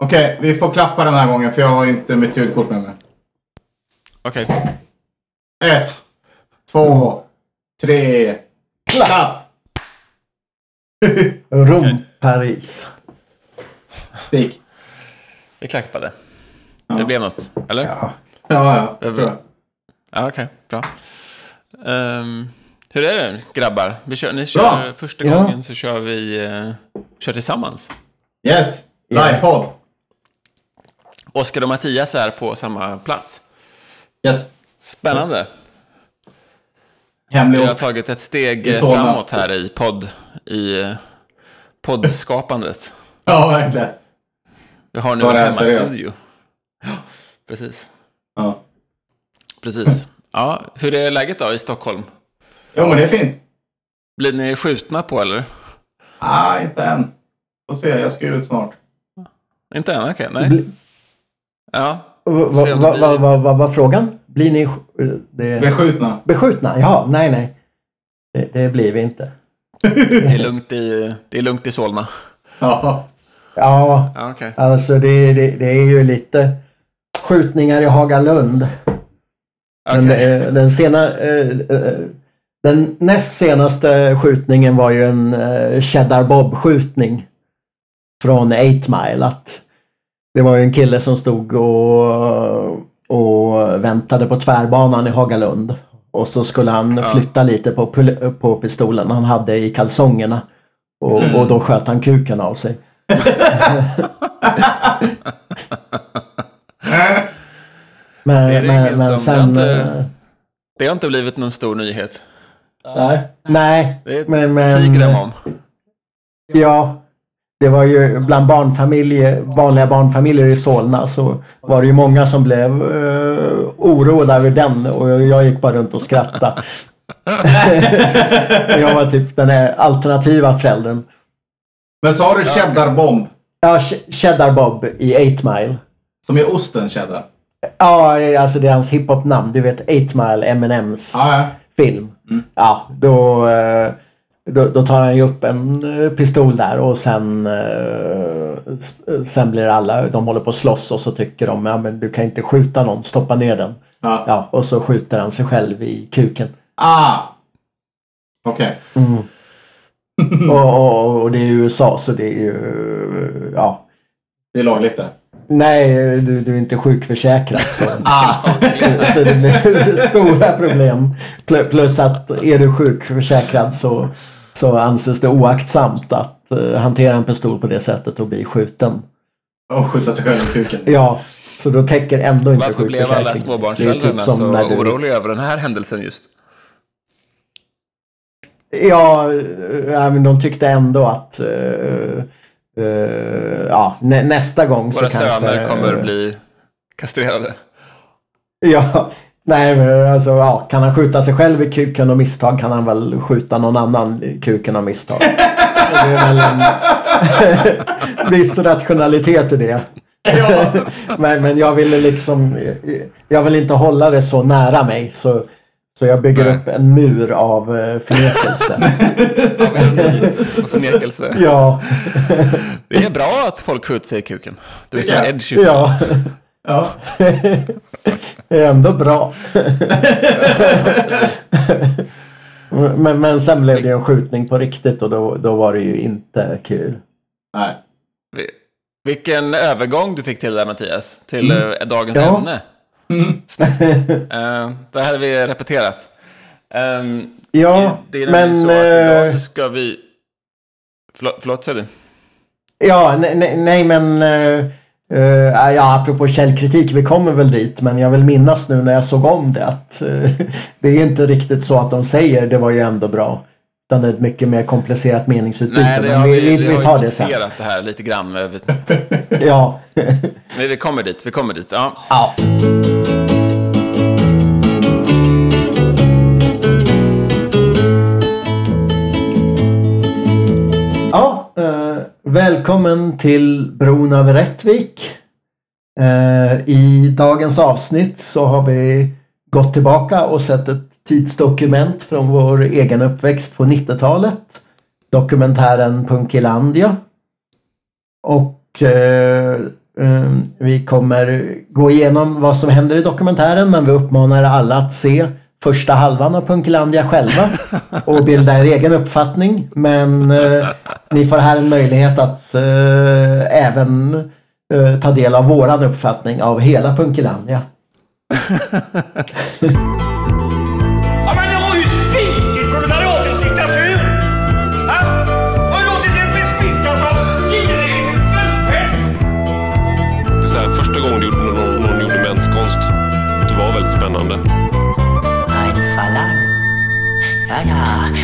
Okej, vi får klappa den här gången för jag har inte mitt ljudkort med mig. Okej. Ett, två, tre, klapp! Rom, Okej. Paris. Spik. Vi klappade. Ja. Det blev något, eller? Ja. Ja, ja. Över- tror jag. Ja, okej. Bra. Ehm, hur är det, grabbar? Vi kör, ni kör, Bra. Första Ja. gången så kör vi eh, kör tillsammans. Yes, livepodd. Oskar och Mattias är på samma plats. Yes. Spännande. Hemlig Vi har tagit ett steg framåt här i podd, i poddskapandet. Ja, verkligen. Vi har nu en hemmastudio. Ja, precis. Ja. Precis. Ja, hur är läget då i Stockholm? Jo, men det är fint. Blir ni skjutna på eller? Ah, inte än. Får se, jag ska ut snart. Inte än? Okej, nej. Ja, Vad om va, va, va, va, var frågan? Blir ni det, Beskjutna. beskjutna? Ja, nej, nej. Det, det blir vi inte. det är lugnt i, det är lugnt i Solna. Ja. Ja, Ja, okej. alltså det, det, det är ju lite skjutningar i Hagalund. Men Okej. eh, den, sena, eh, eh, den näst senaste skjutningen var ju en eh, Cheddar Bob-skjutning. Från 8 Mile. Att det var ju en kille som stod och, och väntade på tvärbanan i Hagalund. Och så skulle han flytta lite på, på pistolen han hade i kalsongerna. Och, och då sköt han kuken av sig. Men, Det är det men, men som- sen... det har inte- eh, Det har inte blivit någon stor nyhet. Nej, nej. Det Men, men, tiger om. Ja, det var ju bland barnfamiljer, vanliga barnfamiljer i Solna så var det ju många som blev uh, oroade över den och jag, gick bara runt och skrattade. jag var typ den här alternativa föräldern. Men så har du cheddarbomb. Ja, Ch- Cheddar Bob i 8 Mile. Som är osten cheddar. Ja, alltså det är hans hiphop-namn. Du vet 8 Mile, Eminems Ja, ja. film. Mm. Ja, då, eh, då, då tar han ju upp en eh, pistol där och sen, eh, s- sen blir alla, de håller på att slåss och så tycker de, ja men du kan inte skjuta någon, stoppa ner den. ja. Ja, och så skjuter han sig själv i kuken. Ah! Okej. Mm. och, och, och det är ju USA så det är ju, ja. Det är lagligt det. Nej, du, du är inte sjukförsäkrad så. Ah! Så, så det blir stora problem. Pl- Plus att är du sjukförsäkrad så, så anses det oaktsamt att eh, hantera en pistol på det sättet och bli skjuten. Och skjuta sig själv i kuken. Ja, så då täcker ändå inte Varför blev sjukförsäkringen. alla småbarnsföräldrarna typ som så när du- oroliga över den här händelsen just? Ja, eh, men de tyckte ändå att eh, ja, nä, nästa gång Våra så kanske... söner kommer bli kastrerade. Ja, nej men alltså ja, kan han skjuta sig själv i kuken av misstag kan han väl skjuta någon annan i kuken av misstag. Det är väl en viss rationalitet i det. Ja. Men, men jag ville liksom, jag vill inte hålla det så nära mig så, så jag bygger Nej. upp en mur av eh, förnekelse. Av ironi och förnekelse. ja, Det är bra att folk skjuter sig i kuken. Du är så Ja. edgy. ja, Ja. det är ändå bra. Men, men sen blev det en skjutning på riktigt och då, då var det ju inte kul. Nej. Vi- Vilken övergång du fick till där Mattias, till eh, dagens Ja. ämne. Mm. Eh, det här har vi repeterat. Um, Ja, det är men... så att idag eh, så ska vi... Förlåt, förlåt säger du? Ja, nej, nej, nej men... eh, eh, ja, apropå källkritik, vi kommer väl dit. Men jag vill minnas nu när jag såg om det att eh, det är inte riktigt så att de säger det var ju ändå bra. Utan det är ett mycket mer komplicerat meningsutbyte. Nej, det men vi, vi, vi, vi vi har tar ju det sen. det här lite grann. Vi, Ja. men vi kommer dit, vi kommer dit. Ja. ja. Ja, eh, välkommen till Bron över Rättvik. Eh, I dagens avsnitt så har vi gått tillbaka och sett ett tidsdokument från vår egen uppväxt på 90-talet. Dokumentären Punkilandia. Och eh, Eh, Vi kommer gå igenom vad som händer i dokumentären men vi uppmanar alla att se första halvan av Punkelandia själva och bilda er egen uppfattning. Men eh, ni får här en möjlighet att eh, även eh, ta del av våran uppfattning av hela Punkelandia.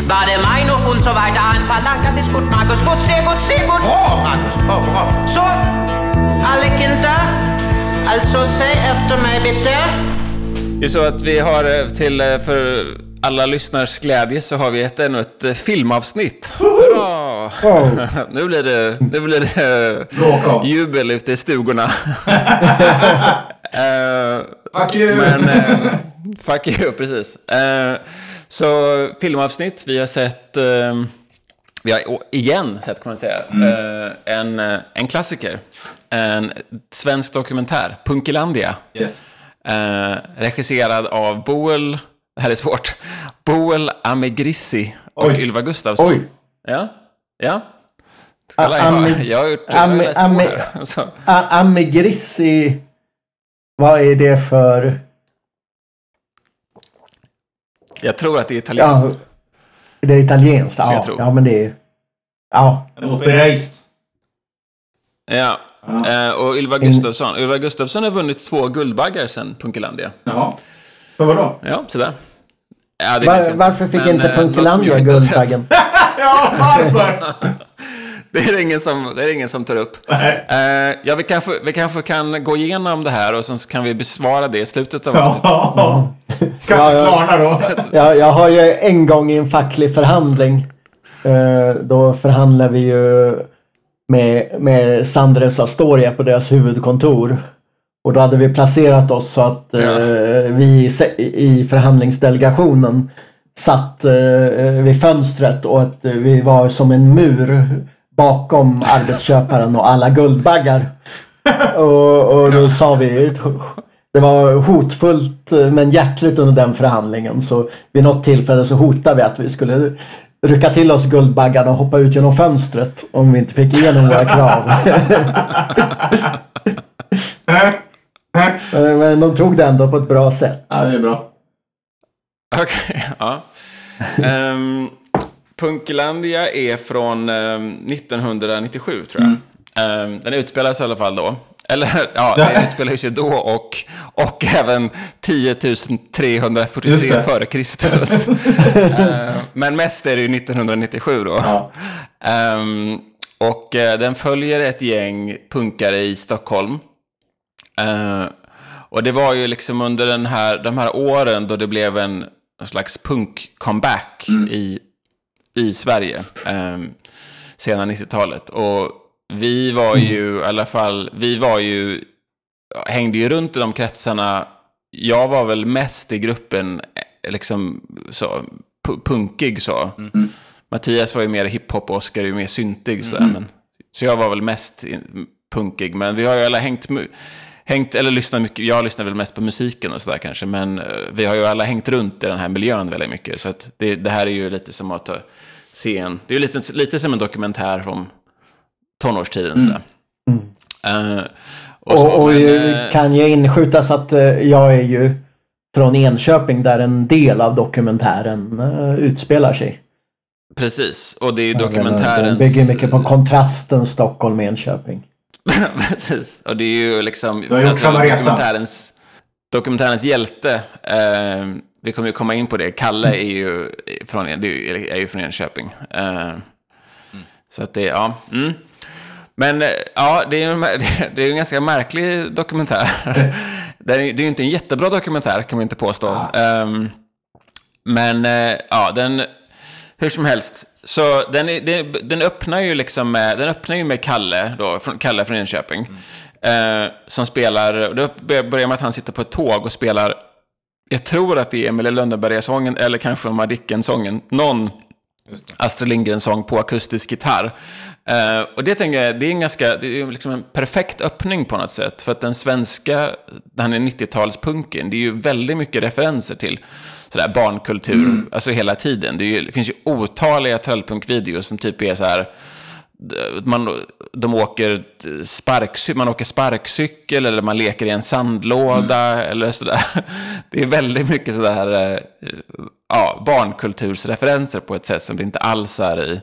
Meinhof und so weiter ein Verlang. Das ist gut, Markus. Gut, sehr gut, sehr gut. Bra, Marcus! Bra, bra. So, alle Kinder. Also säg efter mig bitte. Det är så att vi har eh, till, eh, för alla lyssnars glädje så har vi ett, ännu ett eh, filmavsnitt. Hurra! nu blir det, nu blir det jubel ute i stugorna. Eh, Fuck you! Men, eh, fuck you, precis. Eh, så filmavsnitt, vi har sett, eh, vi har igen sett kan man säga, eh, en, eh, en klassiker. En svensk dokumentär, Punkilandia. Yes. Eh, regisserad av Boel, det här är svårt, Boel Amegrissi och Oj. Ylva Gustafsson. Oj! Ja, ja. Ska A- alla- jag, har gjort, jag har Ame- läst på Ame- här. Så. A- Amegrissi. Vad är det för... Jag tror att det är italienskt. Ja, det är italienskt. Ja, ja men det är... Ja, En operaist. Ja, eh, och Ylva Gustafsson. Ylva Gustafsson har vunnit två Guldbaggar sen Punkelandia. Jaha. För vadå? Ja, sådär. Ja, det Var, varför fick Men, inte eh, Punkelandia. Guldbaggen? Ja, varför? Det är det ingen som, det är ingen som tar upp. Nej. Eh, ja, vi kanske, vi kanske kan gå igenom det här och sen så kan vi besvara det i slutet av avsnittet. Ja. Kan Ja, ja. Klarna då? Jag, jag har ju en gång i en facklig förhandling. Eh, då förhandlar vi ju med, med Sandres Astoria på deras huvudkontor. Och då hade vi placerat oss så att eh, vi i förhandlingsdelegationen satt eh, vid fönstret och att eh, vi var som en mur bakom arbetsköparen och alla Guldbaggar. Och, och då sa vi det var hotfullt men hjärtligt under den förhandlingen. Så vid något tillfälle så hotade vi att vi skulle rycka till oss Guldbaggarna och hoppa ut genom fönstret om vi inte fick igenom våra krav. Men- de tog det ändå på ett bra sätt. Ja, det är bra. Okej, ja. Um, Punklandia är från ehm, 1997, tror jag. Ehm, den utspelas i alla fall då. Eller, ja, den utspelar sig då och, och även 10 343 Just det. före Kristus. Ehm, men mest är det ju 1997 då. Ja. Ehm, och eh, den följer ett gäng punkare i Stockholm. Eh, och det var ju liksom under den här, de här åren då det blev en, en slags punk-comeback i, i Sverige. Eh, sena 90-talet. Och vi var ju, i alla fall, vi var ju, hängde ju runt i de kretsarna. Jag var väl mest i gruppen, eh, liksom så, pu- punkig så. Mattias var ju mer hiphop och Oskar är ju mer syntig. Så, men, så jag var väl mest punkig. Men vi har ju alla hängt, hängt eller lyssnat mycket. Jag lyssnar väl mest på musiken och sådär kanske. Men eh, vi har ju alla hängt runt i den här miljön väldigt mycket. Så att det, det här är ju lite som att ta, se en... Det är ju lite, lite som en dokumentär från tonårstiden. Sådär. Eh, och så, Och, och men, ju eh, kan ju inskjutas att eh, jag är ju från Enköping där en del av dokumentären utspelar sig. Precis, och det är ju Den dokumentärens... bygger mycket på kontrasten Stockholm-Enköping. Precis, och det är ju liksom har gjort samma resa. dokumentärens, dokumentärens hjälte. Eh, vi kommer ju komma in på det. Kalle är ju från, är ju, från Enköping. Eh, Så att det, ja. Mm. Men eh, ja, det är, ju, det är en ganska märklig dokumentär. Det är, det är ju inte en jättebra dokumentär kan man inte påstå. Ehm, men eh, ja, den... Hur som helst. Så den, den, den öppnar ju liksom med, den öppnar ju med Kalle, då, från, Kalle från Enköping. Eh, som spelar, det börjar med att han sitter på ett tåg och spelar, jag tror att det är Emilie Lönneberga-sången eller kanske Madicken-sången. Någon, Astrid Lindgren-sång på akustisk gitarr. Eh, och det tänker jag, det är en ganska, det är liksom en perfekt öppning på något sätt. För att den svenska, den här 90-talspunken, det är ju väldigt mycket referenser till sådär barnkultur, alltså hela tiden. Det, är ju, det finns ju otaliga trallpunkvideos som typ är så här, man, de åker sparksy man åker sparkcykel eller man leker i en sandlåda eller sådär. Det är väldigt mycket sådär eh, ja, barnkultursreferenser på ett sätt som det inte alls är i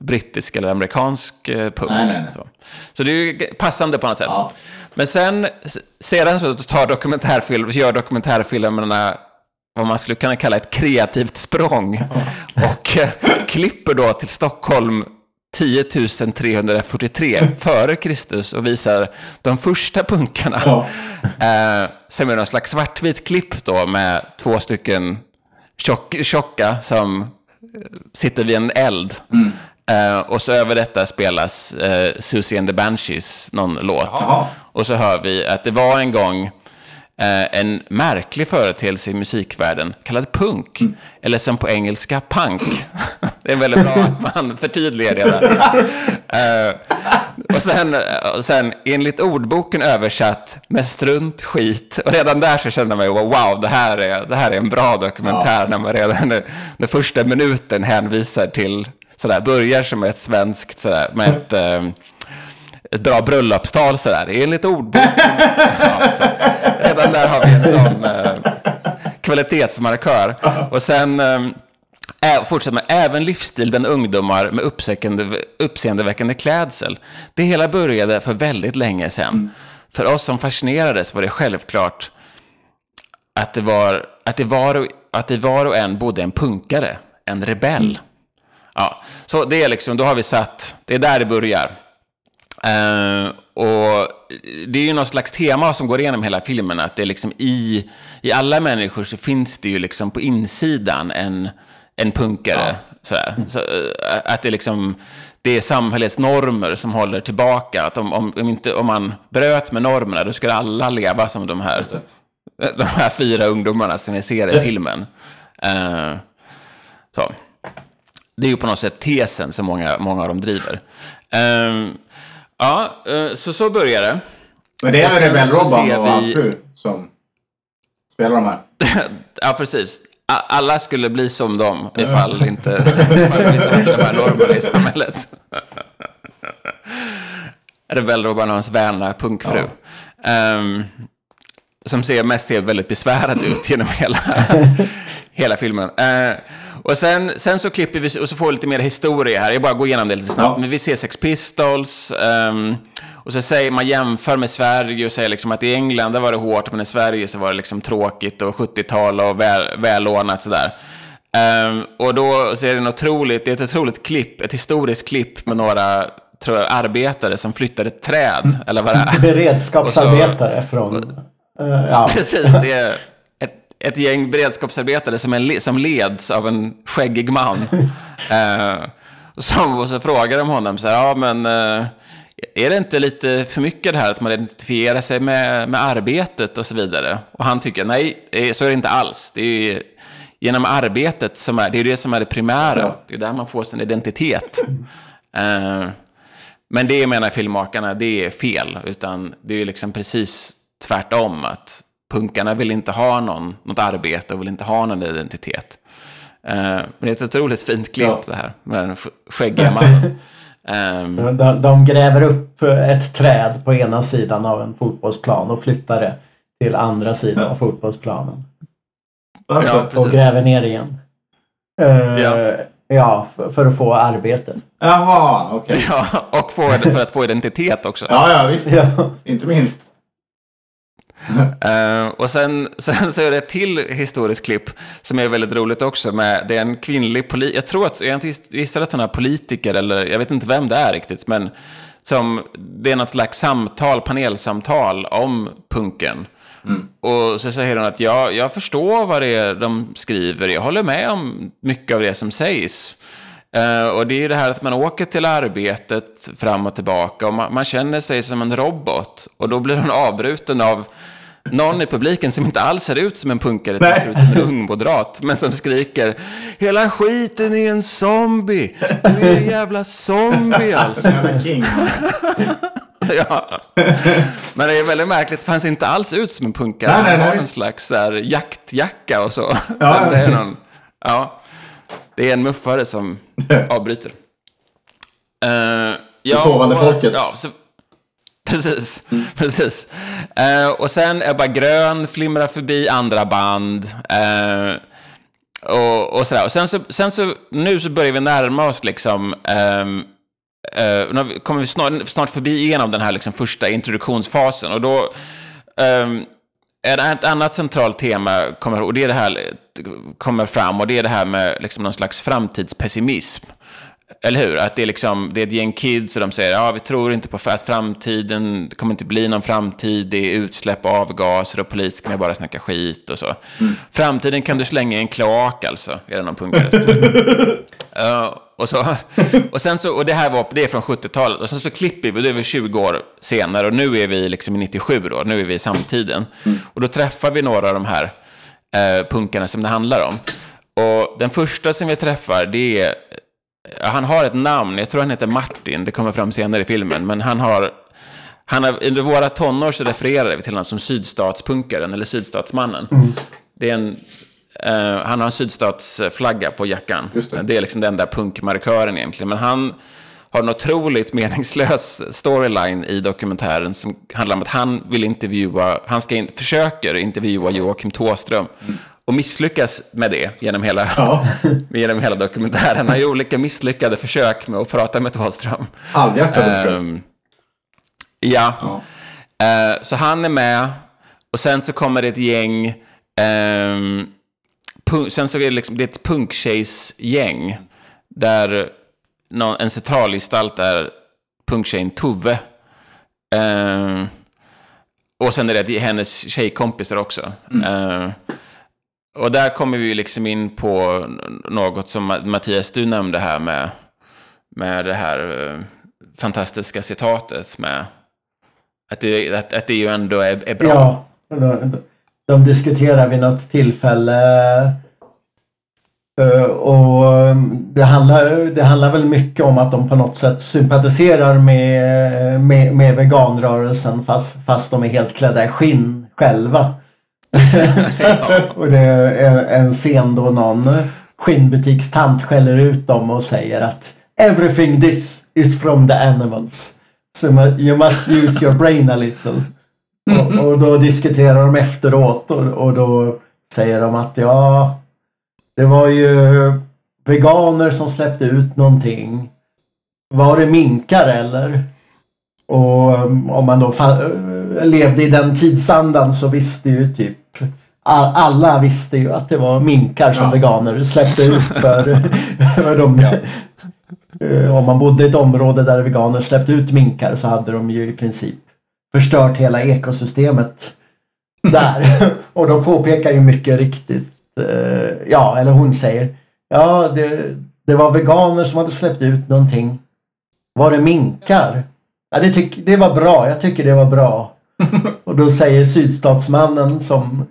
brittisk eller amerikansk eh, punk. Nej, nej, nej. Så. det är ju passande på något sätt. Ja. Men sen, sedan så tar dokumentärfilm, gör dokumentärfilmerna vad man skulle kunna kalla ett kreativt språng. Och eh, klipper då till Stockholm 10 343 före Kristus och visar de första punkarna. Ja. Eh, som är någon slags svartvit klipp då med två stycken tjock, tjocka som eh, sitter vid en eld. Eh, och så över detta spelas eh, Susie and the Banshees, någon låt. Jaha. Och så hör vi att det var en gång eh, en märklig företeelse i musikvärlden kallad punk. Eller som på engelska punk. det är väldigt bra att man förtydligar det där. Eh, och sen, och sen enligt ordboken översatt med strunt, skit. Och redan där så kände man ju wow, det här är, det här är en bra dokumentär. När man redan den första minuten hänvisar till, sådär, börjar som ett svenskt, sådär, med ett... Eh, ett bra bröllopstal sådär, enligt ordboken. ja. Redan där har vi en sån eh, kvalitetsmarkör. Och sen eh, fortsätter med även livsstil bland ungdomar med uppseendeväckande, klädsel. Det hela började för väldigt länge sedan. För oss som fascinerades var det självklart att det var, att det var, och- att det var och en bodde en punkare, en rebell. Ja, så det är liksom, då har vi satt, det är där det börjar. Eh, och det är ju något slags tema som går igenom hela filmen, att det är liksom i, i alla människor så finns det ju liksom på insidan en, en punkare. Sådär. Så, eh, att det liksom, det är samhällets normer som håller tillbaka. Att om, om, om, inte, om man bröt med normerna, då skulle alla leva som de här, de här fyra ungdomarna som vi ser i filmen. Eh, så. Det är ju på något sätt tesen som många, många av dem driver. Ehm, ja, eh, så så börjar det. Men det är Rebell Robban och hans vi- fru som spelar de här. ja, precis. Alla skulle bli som dem ifall inte, ifall inte de här normerna i samhället. Rebellrobban och hans vänliga punkfru. Ehm, som ser mest ser väldigt besvärad ut genom hela, hela filmen. Eh, och sen, sen så klipper vi och så får vi lite mer historia här. Jag bara går igenom det lite snabbt. Ja. Men vi ser Sex Pistols. ehm, och så säger man jämför med Sverige och säger liksom att i England där var det hårt, men i Sverige så var det liksom tråkigt och 70-tal och väl, välordnat sådär. Ehm, och då så är det en otroligt, det är ett otroligt klipp, ett historiskt klipp med några tror jag, arbetare som flyttade träd, eller vad det är. Beredskapsarbetare från... eh, ja. Precis, det är ett, gäng beredskapsarbetare som, le- som leds av en skäggig man. eh, som, och så frågar de honom så här, ja men eh, är det inte lite för mycket det här att man identifierar sig med, med arbetet och så vidare? Och han tycker, nej, eh, så är det inte alls. Det är genom arbetet som är, det är det som är det primära. Ja. Det är där man får sin identitet. Eh, men det menar filmmakarna, det är fel. Utan det är liksom precis tvärtom. Att punkarna vill inte ha någon, något arbete och vill inte ha någon identitet. Eh, men det är ett otroligt fint klipp Ja. det här. Med den sk- skäggiga mannen. Ehm, De, de gräver upp ett träd på ena sidan av en fotbollsplan och flyttar det till andra sidan av fotbollsplanen. Ja, Och gräver ner igen. Eh, Ja. ja, för, för att få arbete. Jaha, okej. ja, och få, för att få identitet också. Ja, ja, visst. Ja. Inte minst. Eh, och sen, sen så är det ett till historiskt klipp som är väldigt roligt också. Med, det är en kvinnlig politiker, jag tror att, jag inte gissar att hon är politiker eller jag vet inte vem det är riktigt. Men som, det är något slags samtal, panelsamtal om punken. Och så säger hon att ja, jag förstår vad det är de skriver, jag håller med om mycket av det som sägs. Eh, och det är det här att man åker till arbetet fram och tillbaka och man, man känner sig som en robot. Och då blir hon avbruten av någon i publiken som inte alls ser ut som en punkare, Nej. utan ser ut som en ung moderat, men som skriker Hela skiten är en zombie! Du är en jävla zombie alltså! Ja. Men det är väldigt märkligt, för han ser inte alls ut som en punkare. Nej, nej, han har nej. någon slags här, jaktjacka och så. Ja, det, är någon, ja. det är en muffare som avbryter. Uh, ja, sovande folket. Ja, så, precis. precis. Eh, och sen Ebba Grön flimrar förbi andra band. eh, och, och sådär. Och sen så, sen så, nu så börjar vi närma oss liksom, ehm, eh, nu vi- kommer vi snart, snart förbi igenom den här liksom första introduktionsfasen. Och då, ehm, ett, ett annat centralt tema kommer, och det är det här, kommer fram, och det är det här med liksom någon slags framtidspessimism. Eller hur? Att det är, liksom, det är ett gäng kids och de säger ja, vi tror inte på att framtiden, det kommer inte bli någon framtid, det är utsläpp, avgaser och politikerna bara snackar skit och så. Framtiden kan du slänga i en kloak alltså, är det någon punkare. Ja, och, så, och, sen så, och det här var, det är från 70-talet, och sen så klipper vi, det är vi 20 år senare, och nu är vi liksom i 97 då, nu är vi i samtiden. Och då träffar vi några av de här eh, punkarna som det handlar om. Och den första som vi träffar, det är han har ett namn, jag tror han heter Martin, det kommer fram senare i filmen, men han har, han har under våra tonår så refererar vi till honom som sydstatspunkaren, eller sydstatsmannen. Det är en, eh, han har en sydstatsflagga på jackan. Det. det är liksom den där punkmarkören egentligen, men han har en otroligt meningslös storyline i dokumentären som handlar om att han vill intervjua, han ska in, försöker intervjua Joakim Tåström och misslyckas med det genom hela, Ja. genom hela dokumentären. Han ju olika misslyckade försök med att prata med Thåström. Halvhjärtat tror jag. Ehm, ja, Ja. Eh, så han är med. Och sen så kommer det ett gäng. punk, sen så är det, liksom, det är ett punktjejsgäng. Där någon, en centralgestalt är punktjejen Tove. Ehm, och sen är det hennes tjejkompisar också. Ehm, och där kommer vi ju liksom in på något som Mattias, du nämnde här med, med det här eh, fantastiska citatet med att det, att, att det ju ändå är, är bra. Ja, de, de diskuterar vid något tillfälle eh, och eh, det handlar, det handlar väl mycket om att de på något sätt sympatiserar med, med, med veganrörelsen fast, fast de är helt klädda i skinn själva. och det är en, en scen då någon skinnbutikstant skäller ut dem och säger att Everything this is from the animals. So you must use your brain a little. Och, och då diskuterar de efteråt och, och då säger de att ja, det var ju veganer som släppte ut någonting. Var det minkar eller? Och um, om man då levde i den tidsandan så visste ju typ alla visste ju att det var minkar som Ja. veganer släppte ut för, för de, Eh, Om man bodde i ett område där veganer släppte ut minkar så hade de ju i princip förstört hela ekosystemet där. Och då påpekar ju mycket riktigt, eh, ja, eller hon säger, ja, det, det var veganer som hade släppt ut någonting. Var det minkar? Ja, det, tyck, det var bra, jag tycker det var bra. Och då säger sydstatsmannen som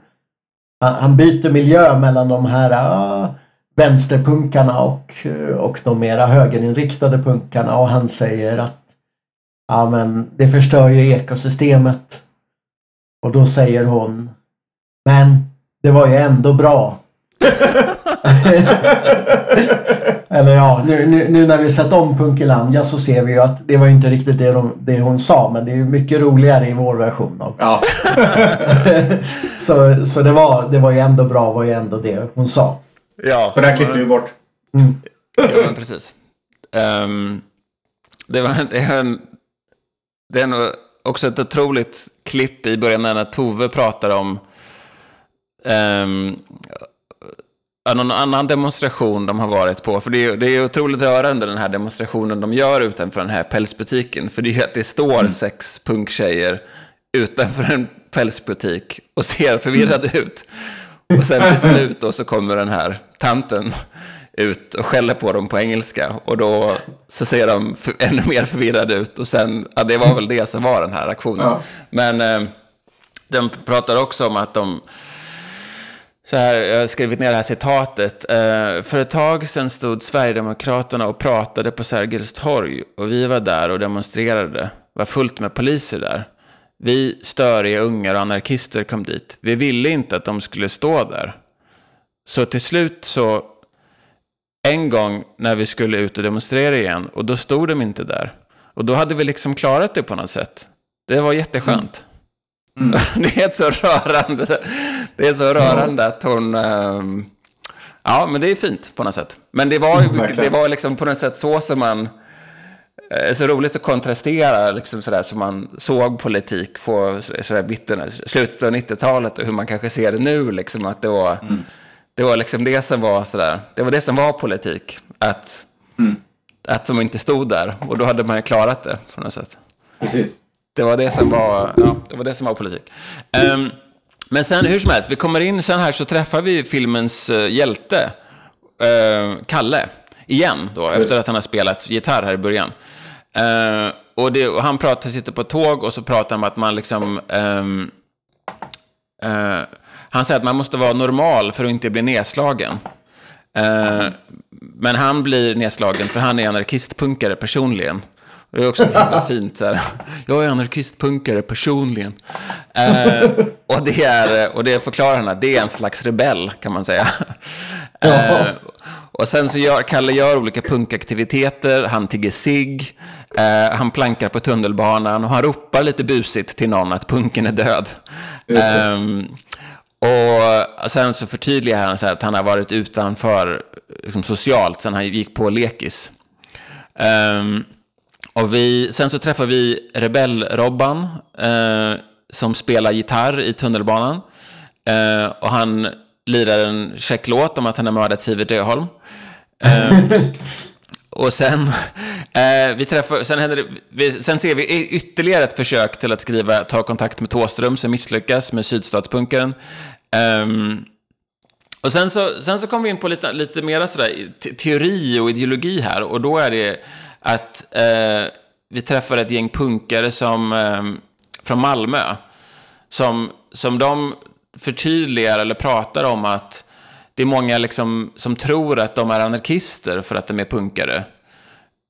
han, byter miljö mellan de här ah, vänsterpunkarna och, eh, och de mera högerinriktade punkarna och han säger att ja, men det förstör ju ekosystemet. Och då säger hon men det var ju ändå bra. Eller ja, nu, nu, nu när vi sett om Punkelanja så ser vi ju att det var inte riktigt det, de, det hon sa men det är ju mycket roligare i vår version av Ja. så så det, var, det var ju ändå bra var ju ändå det hon sa. Ja, Så där klipper vi bort. Ja, men precis. Ehm, det, var, det, är en, det är nog också ett otroligt klipp i början när Tove pratar om um, någon annan demonstration de har varit på. För det är, det är otroligt rörande den här demonstrationen de gör utanför den här pälsbutiken. För det är ju att det står sex punktjejer utanför en pälsbutik och ser förvirrade ut. Och sen till slut då så kommer den här tanten ut och skäller på dem på engelska. Och då så ser de ännu mer förvirrade ut. Och sen, ja det var väl det som var den här aktionen. Ja. Men eh, de pratar också om att de... Så här, jag har skrivit ner det här citatet. Eh, för ett tag sedan stod Sverigedemokraterna och pratade på Sergels torg. Och vi var där och demonstrerade. Var fullt med poliser där. Vi störiga ungar och anarkister kom dit. Vi ville inte att de skulle stå där. Så till slut så, en gång när vi skulle ut och demonstrera igen, och då stod de inte där. Och då hade vi liksom klarat det på något sätt. Det var jätteskönt. Mm. Det är så rörande. Det är så rörande att hon... ehm, ja, men det är fint på något sätt. Men det var, Mm, det var liksom på något sätt så som man... eh, Så roligt att kontrastera liksom sådär som man såg politik på sådär mitten, slutet av 90-talet och hur man kanske ser det nu. Liksom, att det var, det var liksom det som var sådär, det var det som var politik. Att, att de inte stod där och då hade man ju klarat det på något sätt. Precis. Det var det som var, ja, det var, det som var politik. Ehm, men sen hur som helst, vi kommer in sen här så träffar vi filmens eh, hjälte, eh, Kalle, igen då, efter att han har spelat gitarr här i början. Eh, och, det, och han pratar, sitter på tåg och så pratar han om att man liksom... ehm, eh, han säger att man måste vara normal för att inte bli nedslagen. Eh, men han blir nedslagen för han är anarkistpunkare personligen. Det är också så himla fint. Så här. Jag är anarkistpunkare personligen. Eh, och, det är, och det förklarar han att det är en slags rebell kan man säga. Eh, och sen så gör Kalle gör olika punkaktiviteter. Han tigger sig. Eh, han plankar på tunnelbanan och han ropar lite busigt till någon att punken är död. Ehm, och sen så förtydligar han så här att han har varit utanför liksom, socialt sen han gick på lekis. Och vi, sen så träffar vi Rebell-Robban eh, som spelar gitarr i tunnelbanan. Eh, och han lirar en käck låt om att han har mördat Sivert Öholm. Eh, och sen, eh, vi träffar, sen, händer det, vi, sen ser vi ytterligare ett försök till att skriva Ta kontakt med Thåström som misslyckas med sydstatspunkaren. Eh, och sen så, sen så kommer vi in på lite, lite mera sådär, te- teori och ideologi här. Och då är det att eh, vi träffade ett gäng punkare som, eh, från Malmö. Som, som de förtydligar eller pratar om att det är många liksom, som tror att de är anarkister för att de är punkare.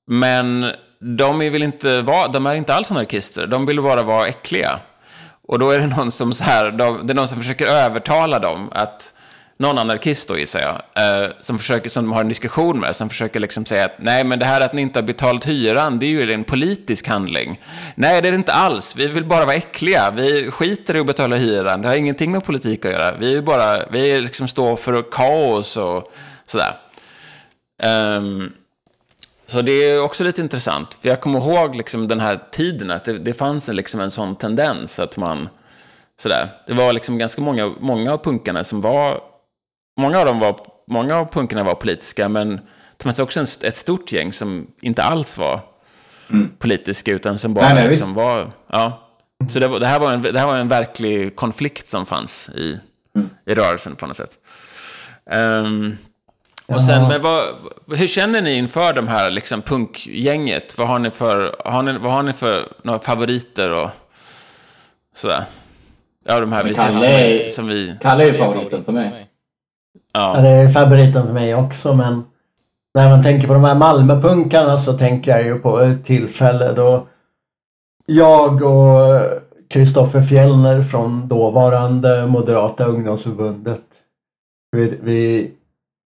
Men de är väl inte, va- de är inte alls anarkister. De vill bara vara äckliga. Och då är det någon som, så här, de, det är någon som försöker övertala dem att någon anarkist då gissar jag, eh, som, försöker, som de har en diskussion med, som försöker liksom säga att nej men det här att ni inte har betalat hyran, det är ju en politisk handling. Nej det är det inte alls, vi vill bara vara äckliga, vi skiter i att betala hyran, det har ingenting med politik att göra, vi är bara, vi liksom står för kaos och sådär. Ehm, så det är också lite intressant, för jag kommer ihåg liksom den här tiden, att det, det fanns en, liksom en sån tendens att man, sådär, det var liksom ganska många, många av punkarna som var, många av dem var, många av punkarna var politiska, men det fanns också en, ett stort gäng som inte alls var politiska, utan som bara Nej, nej, liksom var, ja. Så det, var, det, här var en, det här var en verklig konflikt som fanns i, i rörelsen på något sätt. Ehm, och sen, men vad, hur känner ni inför de här liksom, punkgänget? Vad har ni för, har ni, vad har ni för några favoriter och sådär? Ja, de här lite som, som vi... Kalle är ju favoriten för mig. Ja, Ja, det är favoriten för mig också men när man tänker på de här Malmöpunkarna så tänker jag ju på ett tillfälle då jag och Kristoffer Fjellner från dåvarande Moderata ungdomsförbundet vi, vi,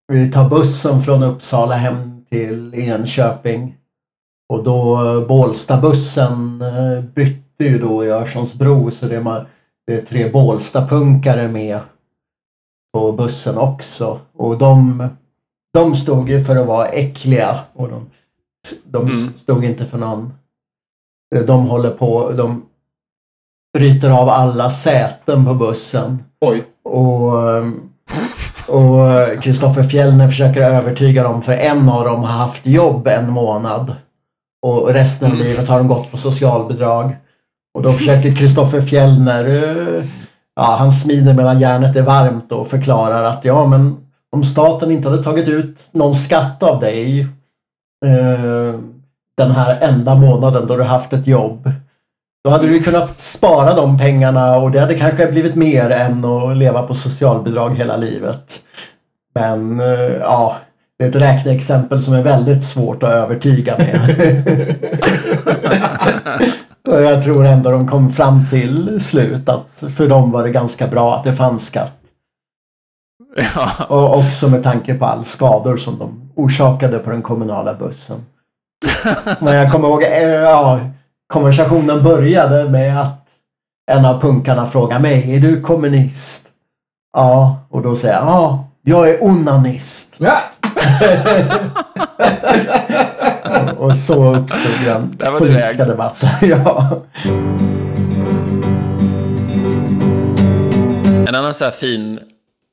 vi tar bussen från Uppsala hem till Enköping. Och då eh, Bålstabussen eh, bytte ju då i Örsundsbro så det är, man, det är tre Bålstapunkare med på bussen också. Och de, de stod ju för att vara äckliga. Och de, de Mm. stod inte för någon... De håller på... De bryter av alla säten på bussen. Oj. Och och Kristoffer Fjellner försöker övertyga dem för en av dem har haft jobb en månad. Och resten av livet har de gått på socialbidrag. Och då försöker Kristoffer Fjellner, eh, ja han smider medan järnet är varmt och förklarar att ja men om staten inte hade tagit ut någon skatt av dig eh, den här enda månaden då du haft ett jobb. Då hade du kunnat spara de pengarna och det hade kanske blivit mer än att leva på socialbidrag hela livet. Men eh, ja, det är ett räkneexempel som är väldigt svårt att övertyga med. jag tror ändå de kom fram till slut att för dem var det ganska bra att det fanns skatt. Ja. Och också med tanke på all skador som de orsakade på den kommunala bussen. Men jag kommer ihåg, eh, ja, konversationen började med att en av punkarna frågar mig, är du kommunist? Ja, och då säger jag, ja, jag är onanist. Ja. Och så uppstod den Där var du politiska väg. debatten. ja. En annan så här fin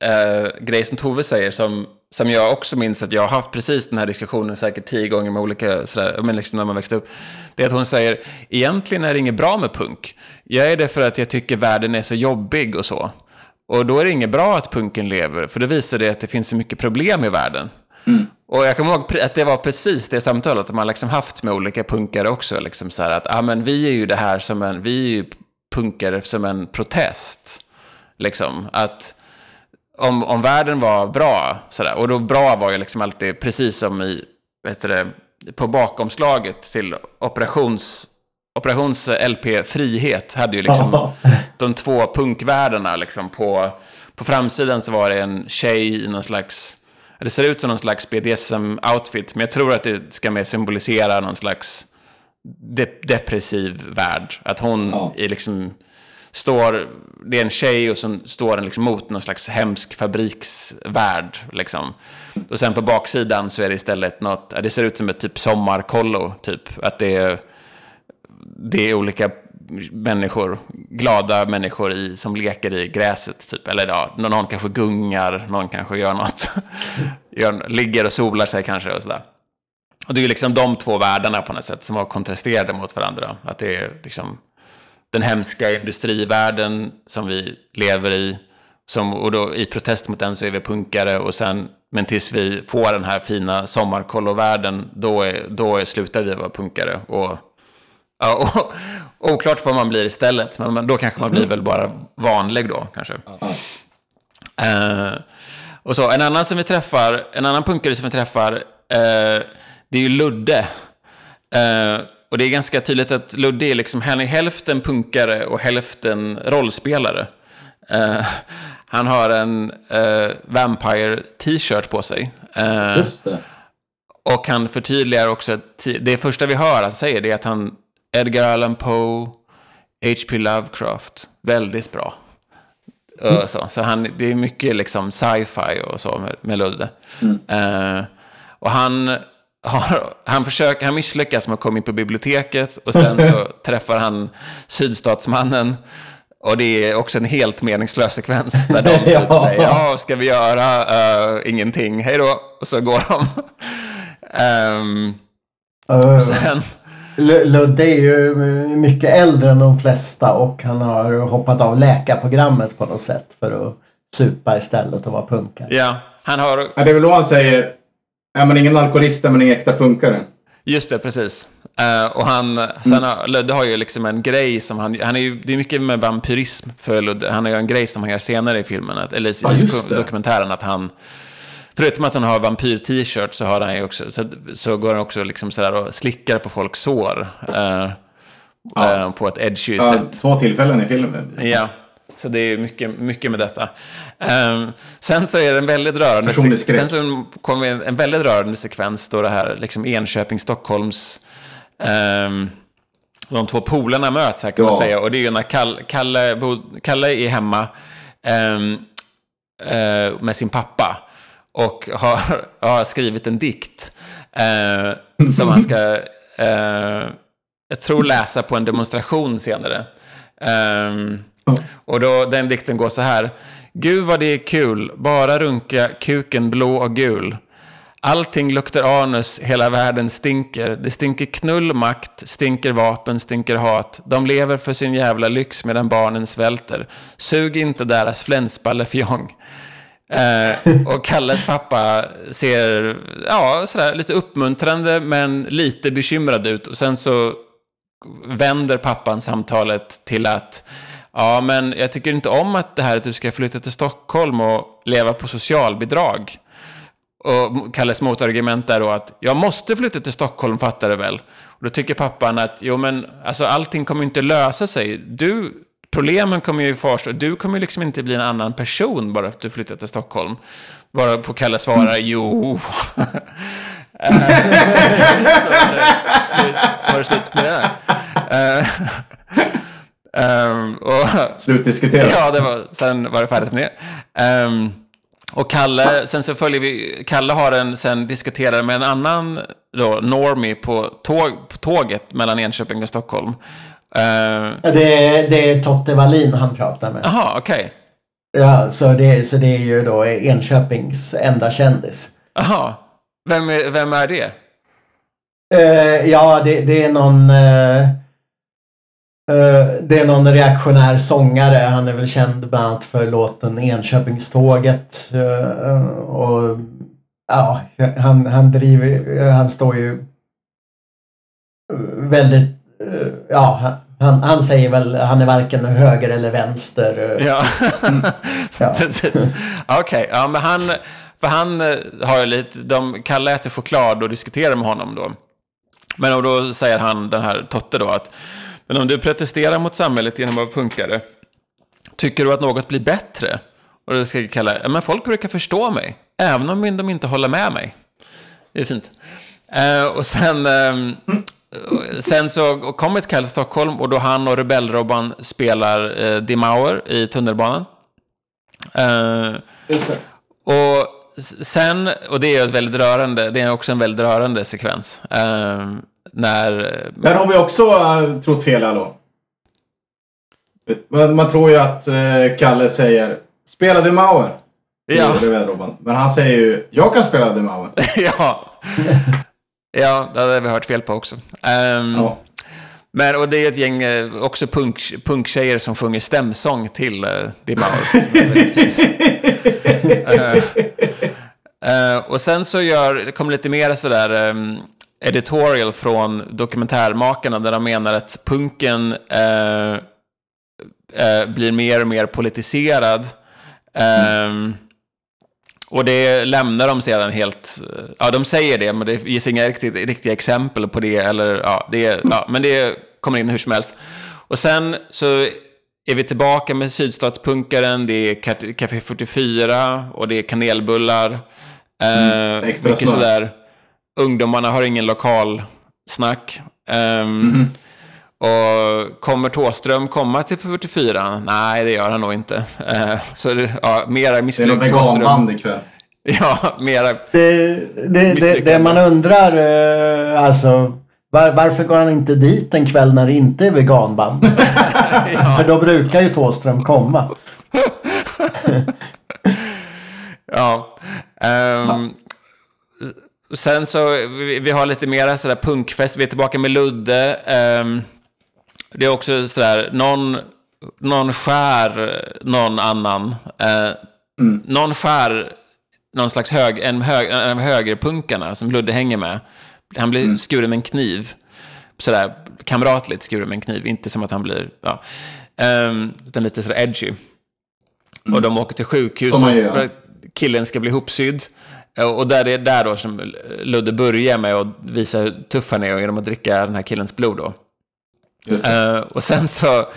eh, grej som Tove säger, som, som jag också minns att jag har haft precis den här diskussionen säkert tio gånger med olika, sådär, men liksom när man växte upp, det är att hon säger, egentligen är det inget bra med punk. Jag är det för att jag tycker världen är så jobbig och så. Och då är det inget bra att punken lever, för det visar det att det finns så mycket problem i världen. Och jag kommer ihåg att det var precis det samtalet man liksom haft med olika punkare också. Liksom så här att, ah, men vi är ju det här som en, vi är ju punkare som en protest. Liksom, att om, om världen var bra, sådär, och då bra var ju liksom alltid, precis som i, vet det, på bakomslaget till operations, operations LP Frihet, hade ju liksom Ja. de två punkvärldarna liksom på, på framsidan så var det en tjej i någon slags, det ser ut som någon slags BDSM-outfit, men jag tror att det ska mer symbolisera någon slags de, depressiv värld. Att hon Ja. är liksom, står, det är en tjej och så står den liksom mot någon slags hemsk fabriksvärld. Liksom. Och sen på baksidan så är det istället något, det ser ut som ett typ sommarkollo, typ. Att det är, det är olika människor, glada människor i, som leker i gräset. Typ. Eller ja, någon, kanske gungar, någon kanske gör något. gör, ligger och solar sig kanske och sådär. Och det är ju liksom de två världarna på något sätt som var kontrasterade mot varandra. Att det är liksom den hemska industrivärlden som vi lever i. Som, och då i protest mot den så är vi punkare. Och sen, men tills vi får den här fina sommarkollovärlden, då, är, då är, slutar vi vara punkare. Och, ja, och, oklart vad man blir istället, men då kanske man blir väl bara vanlig då, kanske. Eh, och så, en annan som vi träffar, en annan punkare som vi träffar, eh, det är ju Ludde. Eh, och det är ganska tydligt att Ludde är liksom, hälften punkare och hälften rollspelare. Eh, han har en eh, Vampire t-shirt på sig. Det. och han förtydligar också att det första vi hör han säger det är att han Edgar Allan Poe, H.P. Lovecraft, väldigt bra. Uh, så så han, det är mycket liksom sci-fi och så med, med Ludde. Eh, och han, har, han, försöker, han misslyckas med att komma in på biblioteket och sen så träffar han sydstatsmannen. Och det är också en helt meningslös sekvens där de typ Ja. säger ja, ska vi göra Eh, ingenting, hej då, och så går de. Ehm, Uh, sen, L- Ludde är ju mycket äldre än de flesta och han har hoppat av läkarprogrammet på något sätt för att supa istället och vara punkare. ja, han har, Ja, det är väl då han säger, är man ingen alkoholist är man ingen äkta punkare. Just det, precis. Eh, och han, sen har, Ludde har ju liksom en grej som han, han är ju, det är mycket med vampyrism för Ludde. Han har ju en grej som han gör senare i filmen, att, eller i Ja, dokumentären, att han, förutom att han har vampyr-t-shirt så har han ju också, så, så går han också liksom sådär och slickar på folks sår. eh, Ja. eh, på ett edgy Ja, sätt. två tillfällen i filmen. Ja, så det är mycket, mycket med detta. Ehm, sen så är det en väldigt rörande... Sen så kommer en, en väldigt rörande sekvens då det här liksom Enköping-Stockholms... ehm, de två polarna möts här kan man Ja. säga. Och det är ju när Kalle, Kalle, Kalle är hemma eh, med sin pappa. Och har, har skrivit en dikt. eh, som han ska, eh, jag tror, läsa på en demonstration senare. Ehm, och då, den dikten går så här. Gud vad det är kul, bara runka, kuken blå och gul. Allting luktar anus, hela världen stinker. Det stinker knull, makt, stinker vapen, stinker hat. De lever för sin jävla lyx medan barnen svälter. Sug inte deras flensballefjong. Eh, och Kalles pappa ser ja, sådär, lite uppmuntrande men lite bekymrad ut. Och sen så vänder pappan samtalet till att ja, men jag tycker inte om att det här att du ska flytta till Stockholm och leva på socialbidrag. Och Kalles motargument är då att jag måste flytta till Stockholm, fattar du väl? Och då tycker pappan att jo, men alltså, allting kommer inte lösa sig. Du, problemen kommer ju kvarstå. Du kommer ju liksom inte bli en annan person bara för att du flyttar till Stockholm. Bara på Kalle svarar jo. Eh, så var det slut med det. Eh, ehm, och, Slutdiskuterat. Ja, det var, sen var det färdigt med det. Um, och Kalle, sen så följer vi, Kalle har en, sen diskuterar med en annan då, normie på, tåg, på tåget mellan Enköping och Stockholm. Uh, Det är, det är Totte Wallin han pratar med. Jaha, okej. Ja, så det, så det är ju då Enköpings enda kändis. Jaha. Vem är, vem är det? Eh, ja, det, det är någon... eh, eh, det är någon reaktionär sångare. Han är väl känd bland annat för låten Enköpingståget. och ja, han, han driver... Han står ju väldigt... ja, han, han säger väl han är varken höger eller vänster. eh. Ja, Ja. precis. Okej, ja men han, för han eh, har ju lite, de, Kalle äter choklad och diskuterar med honom då. Men och då säger han, den här Totte då, att men om du protesterar mot samhället genom att vara punkare, tycker du att något blir bättre? Och då ska Kalle, ja men folk brukar förstå mig, även om de inte håller med mig. Det är fint. Eh, och sen, ehm, sen så kommer ett Kalle till Stockholm och då han och Rebellrobban spelar eh, Die Mauer i tunnelbanan. Eh, och sen, och det är ett väldigt rörande, det är också en väldigt rörande sekvens. Eh, när, Där har vi också uh, trott fel hallå. Man, man tror ju att eh, Kalle säger spela The Mauer. till Ja. Revell-Robban. Men han säger ju jag kan spela The Mauer. ja. Ja, det hade vi hört fel på också. Ehm, Ja. Men, och det är ett gäng eh, också punk, punktjejer som sjunger stämsång till uh, fint. Eh, eh, och sen så gör, det kommer lite mer sådär um, editorial från dokumentärmakarna där de menar att punken eh, blir mer och mer politiserad. Ehm, och det lämnar de sedan helt... Ja, de säger det, men det ges inga riktigt, riktiga exempel på det. Eller, ja, det ja, men det kommer in hur som helst. Och sen så är vi tillbaka med sydstatspunkaren. Det är Café 44 och det är kanelbullar. Eh, extra mycket smör. sådär. Ungdomarna har ingen lokal snack. Ehm, Och kommer Tåström komma till 44? Nej, det gör han nog inte. Eh, så det, ja, mera Det är något misslyckat Tåström. veganband ikväll. Ja, mera... Det, det, det, det man undrar, eh, alltså var, varför går han inte dit en kväll när det inte är veganband? För då brukar ju Thåström komma. Ja. Ehm, sen så, vi, vi har lite mera sådär punkfest. Vi är tillbaka med Ludde. Ehm, det är också sådär, någon, någon skär någon annan. Eh, Någon skär någon slags hög, en, hög, en av högerpunkarna som Ludde hänger med. Han blir skuren med en kniv. Sådär kamratligt skuren med en kniv. Inte som att han blir, ja. Ehm, utan lite sådär edgy. Och de åker till sjukhus gör. för att killen ska bli ihopsydd. Eh, Och där det är där då som Ludde börjar med att visa hur tuff han är genom att dricka den här killens blod då. Eh, och sen så,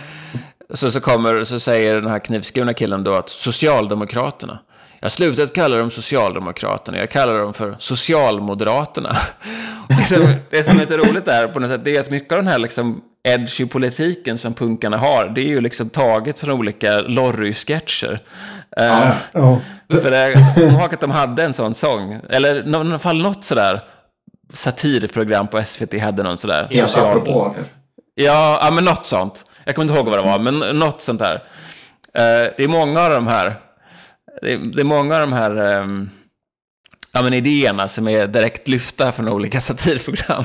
så, så kommer, så säger den här knivskurna killen då att Socialdemokraterna. Jag har slutat kalla dem Socialdemokraterna, jag kallar dem för Socialmoderaterna. Och det, som, det som är så roligt där på något sätt, det är att mycket av den här liksom edgy politiken som punkarna har, det är ju liksom taget från olika Lorry-sketcher. Eh, Ja, Ja. För det, jag ihåg att de hade en sån sång, eller i alla fall något sådär satirprogram på SVT hade någon sådär. Helt social- apropå. Ja, ja, men något sånt. Jag kommer inte ihåg vad det var, men något sånt där. Eh, det är många av de här, det är, det är många av de här ehm, ja, men idéerna som är direkt lyfta från olika satirprogram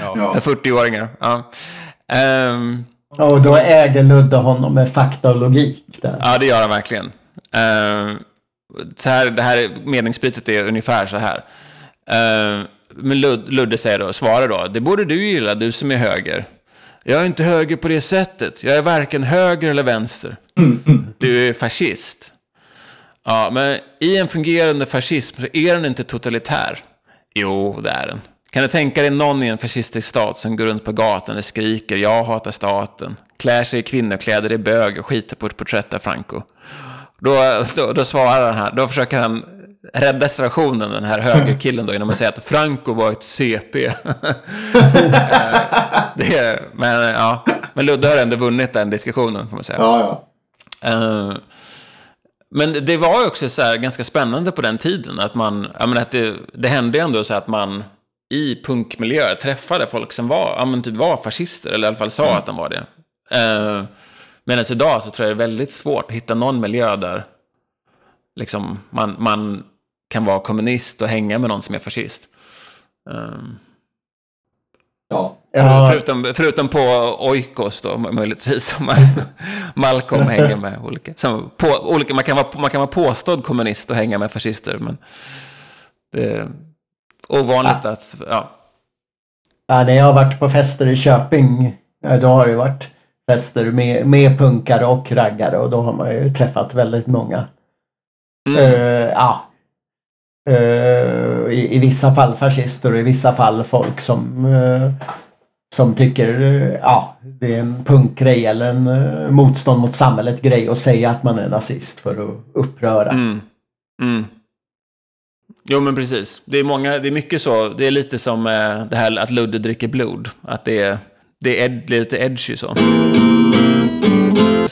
Ja. för 40-åringar. Ja. Ehm, Och då äger Ludde honom med fakta och logik. Där. ja, det gör han verkligen. Ehm, så här, det här meningsbytet är ungefär så här. Ehm, men Lud, Ludde säger då, svarar då, det borde du gilla, du som är höger. Jag är inte höger på det sättet. Jag är varken höger eller vänster. Du är fascist. Ja, men i en fungerande fascism så är den inte totalitär. Jo, det är den. Kan du tänka dig någon i en fascistisk stat som går runt på gatan och skriker jag hatar staten, klär sig i kvinnokläder i bög och skiter på ett porträtt av Franco? Då, då, då svarar han här, då försöker han rädda situationen, den här högerkillen då, genom att säga att Franco var ett CP. det är, men ja, men Ludde har ändå vunnit den diskussionen, kan man säga. Ja, ja. Eh, men det var också så här ganska spännande på den tiden. Att man, jag menar, att det, det hände ändå så att man i punkmiljöer träffade folk som var, ja, men typ var fascister. Eller i alla fall sa att de var det. Uh, Medan idag så tror jag det är väldigt svårt att hitta någon miljö där liksom, man, man kan vara kommunist och hänga med någon som är fascist. Um, ja. Ja. Förutom, förutom på Oikos då, möjligtvis. Som man- Malcolm hänger med olika. Som på, olika man, kan vara, man kan vara påstådd kommunist och hänga med fascister. Men det är ovanligt att... Ja. Ja, när jag har varit på fester i Köping, ja, då har det varit fester med, med punkare och raggare och då har man ju träffat väldigt många. Mm. Eh, ja. Eh, I, I vissa fall fascister och i vissa fall folk som, uh, som tycker eh, ja, det är en punkgrej eller en eh, motstånd mot samhället grej att säga att man är nazist för att uppröra. Mm. Mm. Jo, men precis. Det är, många, det är mycket så. Det är lite som det här att Ludde dricker blod. Att det är, det är ed, lite edgy så.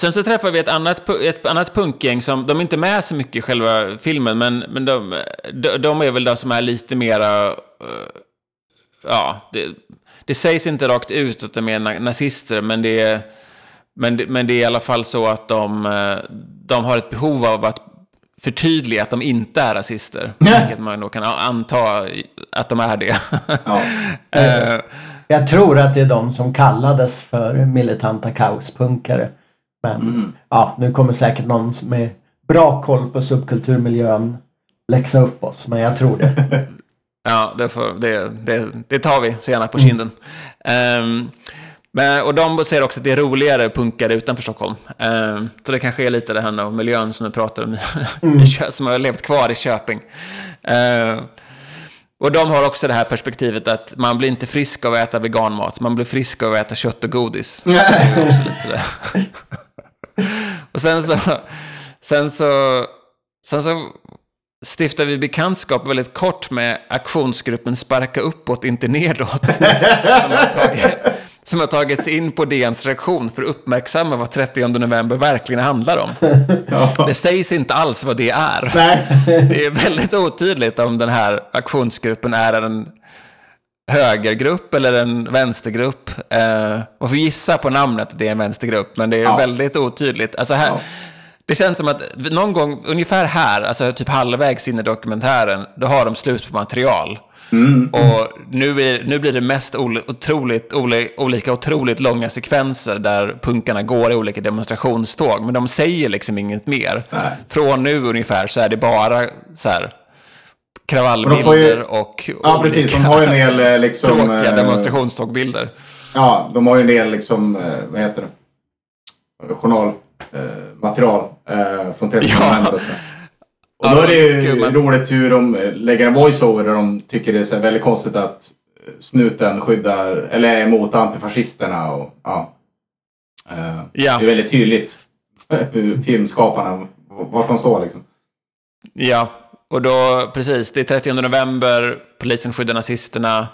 Sen så träffar vi ett annat, ett annat punkgäng som, de är inte med så mycket i själva filmen, men, men de, de, de är väl de som är lite mera, eh, ja, det, det sägs inte rakt ut att de är na- nazister, men det är, men, det- men det är i alla fall så att de, eh, de har ett behov av att förtydliga att de inte är rasister. Vilket man då kan anta att de är det. Ja. Eh, Jag tror att det är de som kallades för militanta kaospunkare. Men ja, nu kommer säkert någon med bra koll på subkulturmiljön läxa upp oss, men jag tror det. Ja, det, får, det, det, det tar vi så gärna på kinden. Ehm, men, och de säger också att det är roligare punkare utanför Stockholm. Ehm, så det kanske är lite det här med miljön som du pratar om, Kö- som har levt kvar i Köping. Ehm, och de har också det här perspektivet att man blir inte frisk av att äta veganmat, man blir frisk av att äta kött och godis. och sen så, sen så, sen så stiftar vi bekantskap väldigt kort med aktionsgruppen Sparka uppåt, inte nedåt. som, har tagit, som har tagits in på DNs reaktion för att uppmärksamma vad 30 november verkligen handlar om. Det sägs inte alls vad det är. Nej. Det är väldigt otydligt om den här aktionsgruppen är en högergrupp eller en vänstergrupp. Eh, man får gissa på namnet att det är en vänstergrupp, men det är Ja. väldigt otydligt. Alltså här, Ja. Det känns som att någon gång, ungefär här, alltså typ halvvägs in i dokumentären, då har de slut på material. Och nu, är, nu blir det mest ol, otroligt, oli, olika otroligt långa sekvenser där punkarna går i olika demonstrationståg. Men de säger liksom inget mer. Nej. Från nu ungefär så är det bara så här kravallbilder ju- och Ja, precis. De har ju en del eh, liksom... tråkiga eh, demonstrationstågbilder. Ja, de har ju en del liksom, eh, vad heter det? Journalmaterial eh, från 30 Ja. och sådär. Och Ja, då är det ju men- roligt hur de lägger en voiceover där de tycker det är så väldigt konstigt att snuten skyddar, eller är emot antifascisterna och ja. Ja. Det är väldigt tydligt hur filmskaparna, vart de står liksom. Ja, och då, precis, det är 30 november, polisen skyddar nazisterna.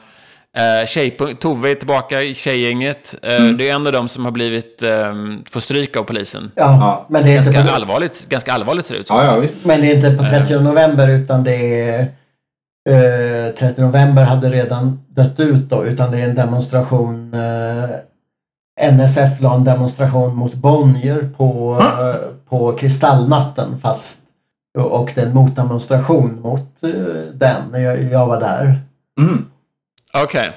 Eh, tjejpunk- Tove är tillbaka i tjejgänget. Eh, Det är en av dem som har blivit, eh, får stryk av polisen. Ja, Ja. men, det är inte Ganska på, allvarligt, ganska allvarligt ser det ut som. Ja, ja, visst. men det är inte på 30 november utan det är eh, 30 november hade redan dött ut då utan det är en demonstration eh, NSF la en demonstration mot Bonnier på, eh, på Kristallnatten fast och det är en motdemonstration mot eh, den. Jag, jag var där. Mm. Okej.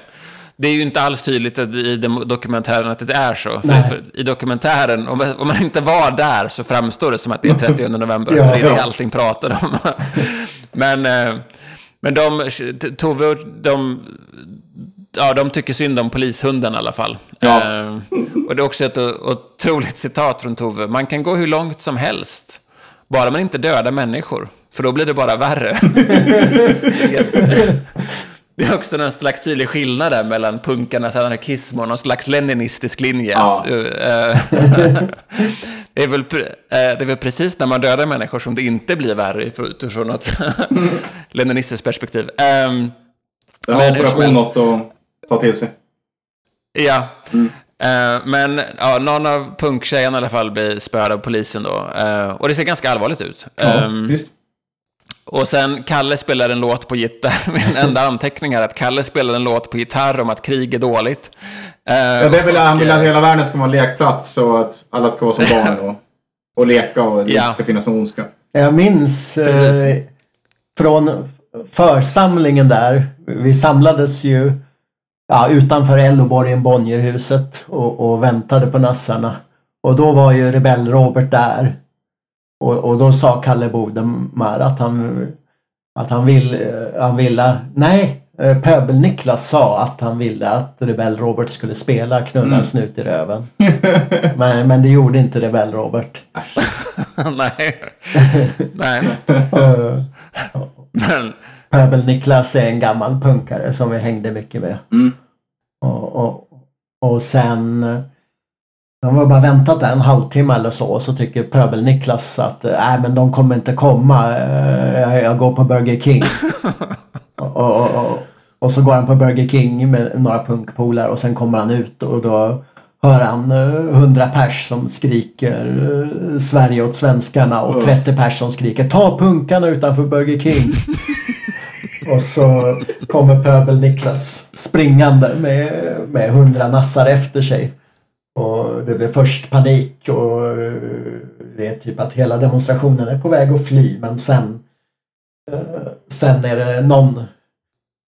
Det är ju inte alls tydligt i dokumentären att det är så. För, Nej. för I dokumentären, om man, om man inte var där så framstår det som att det är 30 november. Ja. det är det Ja. allting pratar om. men, eh, men de, Tove, de, ja, de tycker synd om polishunden i alla fall. Ja. Eh, och det är också ett otroligt citat från Tove. Man kan gå hur långt som helst, bara man inte dödar människor, för då blir det bara värre. det är också en slags tydlig skillnad där mellan punkarnas anarkism och någon slags leninistisk linje. Ja. Eh, det, är väl, eh, det är väl precis när man dödar människor som det inte blir värre utifrån något leninistiskt perspektiv. Men hur som operation något att ta till sig. Ja. Eh, men ja, någon av punktjejerna i alla fall blir spöad av polisen då. Eh, och det ser ganska allvarligt ut. Ehm, Visst. och sen Kalle spelar en låt på gitarr. Min enda anteckning är att Kalle spelar en låt på gitarr om att krig är dåligt. Eh, Ja, det vill, han vill och, att eh, hela världen ska vara en lekplats så att alla ska vara som barn och, och leka och det Ja. ska finnas någon ondska. Jag minns eh, från församlingen där. Vi samlades ju ja, utanför Elloborgen, Bonnierhuset och, och väntade på nassarna. Och då var ju Rebell-Robert där. Och, och då sa Kalle Bodemar att han, att han, vill, han ville... Nej, eh, Pöbel-Niklas sa att han ville att Rebell-Robert skulle spela Knulla Mm. snut i röven. men, men det gjorde inte Rebell-Robert. Nej. Nej. Men, Pöbel-Niklas är en gammal punkare som vi hängde mycket med. Mm. Och, och, och sen... De har bara väntat där en halvtimme eller så och så tycker Pöbel-Niklas att nej men de kommer inte komma. eh, Jag, jag går på Burger King. och, och, och, så går han på Burger King med några punkpolare och sen kommer han ut och då hör han eh, 100 pers som skriker eh, Sverige åt svenskarna och Mm. 30 pers som skriker ta punkarna utanför Burger King. Och så kommer Pöbel-Niklas springande med, med hundra nassar efter sig. Och det blir först panik och eh, det är typ att hela demonstrationen är på väg att fly men sen eh, sen är det någon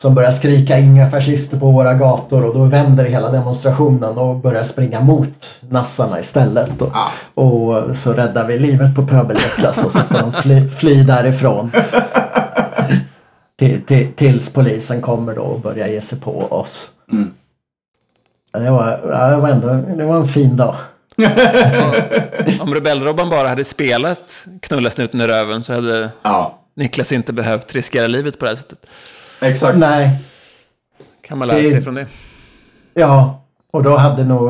som börjar skrika inga fascister på våra gator och då vänder hela demonstrationen och börjar springa mot nassarna istället. Och, Ah. och så räddar vi livet på Pöbel-Niklas och så får de fly, fly därifrån. Till, till, tills polisen kommer då och börjar ge sig på oss. Mm. Det var, det var ändå det var en fin dag. om Rebellrobban bara hade spelat Knulla snuten i röven så hade Ja, Niklas inte behövt riskera livet på det här sättet. exakt. Nej, Kan man lära Det- sig från det. ja. Och då hade nog,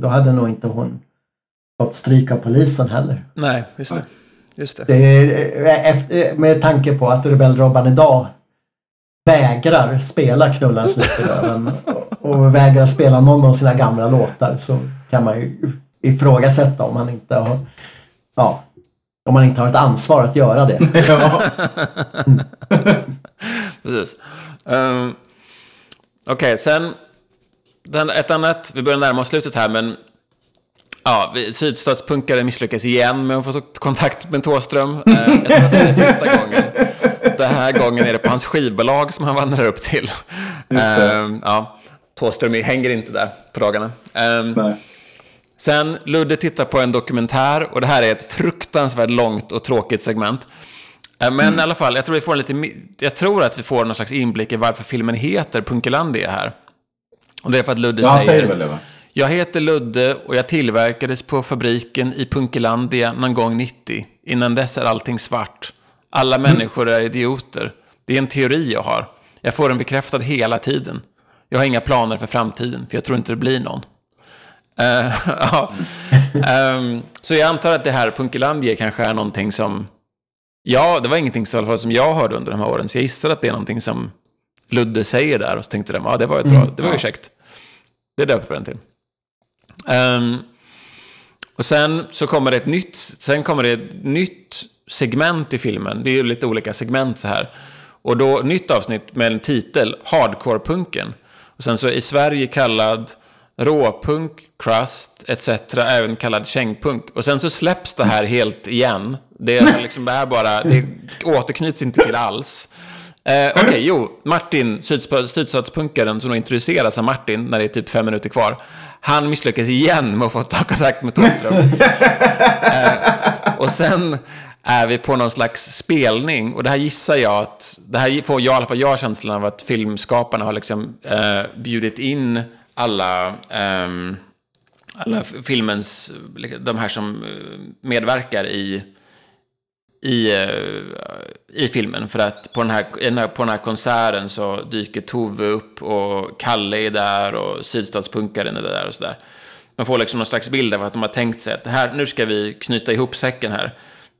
då hade nog inte hon fått stryk av polisen heller. Nej, just det. Just det. Det är, efter, med tanke på att Rebellrobban idag vägrar spela Knulla en snut i röven och, vägrar spela någon av sina gamla låtar så kan man ju ifrågasätta om man inte har ja, om man inte har ett ansvar att göra det. Ja. Precis. Um, Okej, sen den, ett annat, vi börjar närma oss slutet här, men ja, sydstatspunkare misslyckas igen med att få kontakt med Thåström. Uh, jag tror att det är sista gången. Den här gången är det på hans skivbolag som han vandrar upp till. Um, ja, Thåström hänger inte där på dagarna. Nej. Sen Ludde tittar på en dokumentär och det här är ett fruktansvärt långt och tråkigt segment. Eh, Men i alla fall, jag tror, vi får en lite, jag tror att vi får någon slags inblick i varför filmen heter Punkelandia här. Och det är för att Ludde Ja, säger, säger det? Jag heter Ludde och jag tillverkades på fabriken i Punkelandia någon gång 90. Innan dess är allting svart. Alla människor är idioter. Det är en teori jag har. Jag får den bekräftad hela tiden. Jag har inga planer för framtiden, för jag tror inte det blir någon. Ja. Ehm, så jag antar att det här Punkelandia kanske är någonting som... Ja, det var ingenting som, som jag hörde under de här åren, så jag gissar att det är någonting som Ludde säger där och så tänkte de, ja det var ett bra, det var ju käckt. Det döper vi den till. Ehm, och sen så kommer det ett nytt, sen kommer det ett nytt segment i filmen. Det är ju lite olika segment så här. Och då nytt avsnitt med en titel, Hardcore-punken. Och sen så i Sverige kallad råpunk, crust etc. Även kallad kängpunk. Och sen så släpps det här helt igen. Det är liksom det här bara, det återknyts inte till alls. Eh, Okej, jo, Martin, sydstatspunkaren som då introduceras av Martin när det är typ fem minuter kvar. Han misslyckas igen med att få ta kontakt med Thåström. eh, och sen är vi på någon slags spelning. Och det här gissar jag att, det här får jag, i alla fall jag känslan av att filmskaparna har liksom eh, bjudit in alla, eh, alla filmens, liksom, de här som eh, medverkar i, i, eh, i filmen. För att på den, här, på den här konserten så dyker Tove upp och Kalle är där och sydstatspunkaren är där och sådär. Man får liksom någon slags bild av att de har tänkt sig att det här, nu ska vi knyta ihop säcken här.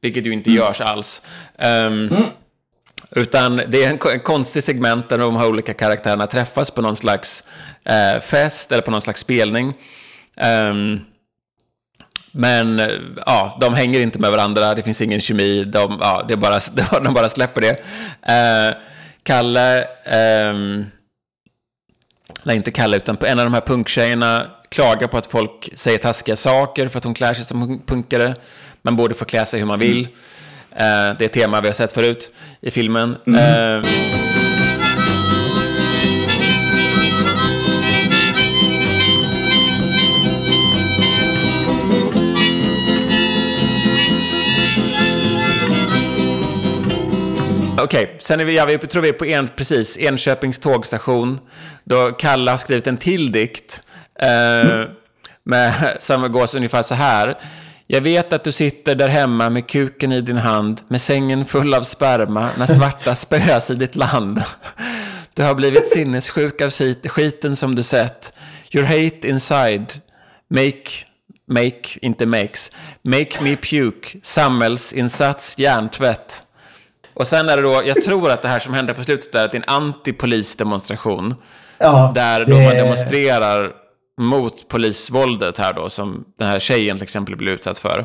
Vilket ju inte görs alls. Ehm, Utan det är en, en konstig segment där de här olika karaktärerna träffas på någon slags eh, fest eller på någon slags spelning. Ehm, men eh, ja, de hänger inte med varandra, det finns ingen kemi, de, ja, det är bara, de bara släpper det. Eh, Kalle, ehm, nej inte Kalle, utan en av de här punktjejerna klagar på att folk säger taskiga saker för att hon klär sig som punkare. Man borde få klä sig hur man vill. Eh, det är ett tema vi har sett förut i filmen. Eh, Okej, sen är vi, ja, vi tror vi är på en, precis, Enköpings tågstation. Då Kalle har skrivit en till dikt. Eh, med, som går ungefär så här. Jag vet att du sitter där hemma med kuken i din hand, med sängen full av sperma, när svarta spöas i ditt land. Du har blivit sinnessjuk av skit, skiten som du sett. Your hate inside, make, make, inte makes, make me puke, samhällsinsats, hjärntvätt. Och sen är det då, jag tror att det här som händer på slutet är att det är en antipolisdemonstration. Ja, Där det- då man demonstrerar mot polisvåldet här då, som den här tjejen till exempel blir utsatt för.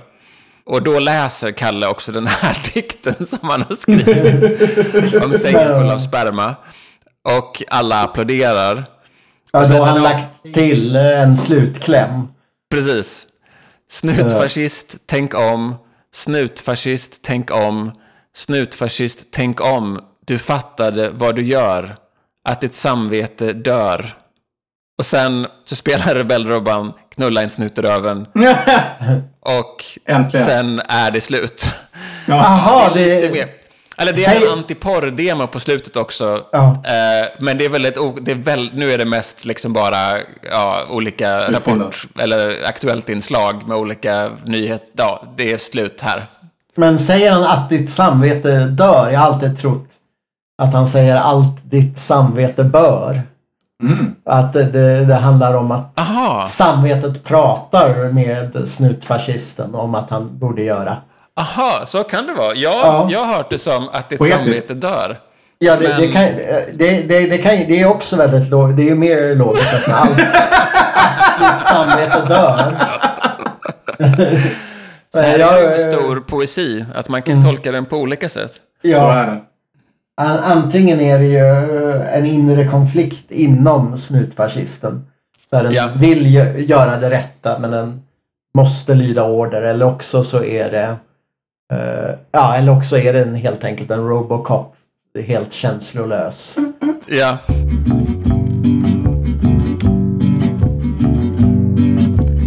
Och då läser Kalle också den här dikten som han har skrivit om sängen full av sperma. Och alla applåderar. Ja, då har han lagt till eh, en slutkläm. Precis. Snutfascist, tänk om. Snutfascist, tänk om. Snutfascist, tänk om. Du fattade vad du gör. Att ditt samvete dör. Och sen så spelar Rebellrobban Knulla en snut i röven. Och Äntligen. sen är det slut. Jaha, Lite det... mer. Eller det är Säg- en antiporr-demo på slutet också. Ja. Eh, men det är väldigt, det är väl, nu är det mest liksom bara ja, olika rapport eller aktuellt inslag med olika nyheter. Ja, det är slut här. Men säger han att ditt samvete dör? Jag har alltid trott att han säger allt ditt samvete bör. Mm. Att det, det, det handlar om att Aha, samvetet pratar med snutfascisten om att han borde göra. aha, så kan det vara. Ja, Ja. jag har hört det som att ditt Poetiskt. samvete dör. Ja, det, det, Men- kan, det, det, det, kan, det är också väldigt logiskt. Det är ju mer logiskt nästan. Allt, att ditt samvete dör. Så här är det ja. stor poesi, att man kan tolka den på olika sätt. Så Ja, det. Antingen är det ju en inre konflikt inom snutfascisten. Där den Ja. vill gö- göra det rätta men den måste lyda order. Eller också så är det eh, Ja, eller också är den helt enkelt en Robocop. Helt känslolös. Ja,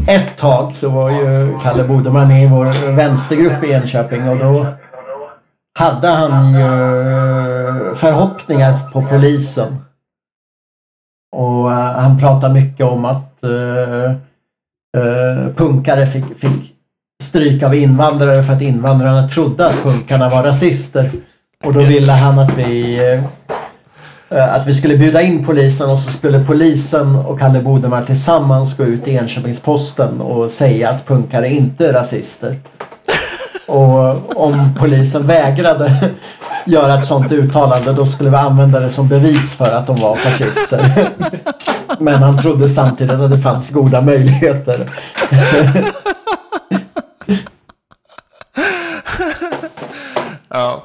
Ett tag så var ju Kalle Bodeman i vår vänstergrupp i Enköping och då hade han ju förhoppningar på polisen. Och eh, han pratade mycket om att eh, eh, punkare fick, fick stryk av invandrare för att invandrarna trodde att punkarna var rasister. Och då ville han att vi eh, Eh, att vi skulle bjuda in polisen och så skulle polisen och Kalle Bodemar tillsammans gå ut i Enköpings-Posten och säga att punkare inte är rasister. Och om polisen vägrade göra ett sånt uttalande då skulle vi använda det som bevis för att de var fascister. Men han trodde samtidigt att det fanns goda möjligheter. ja.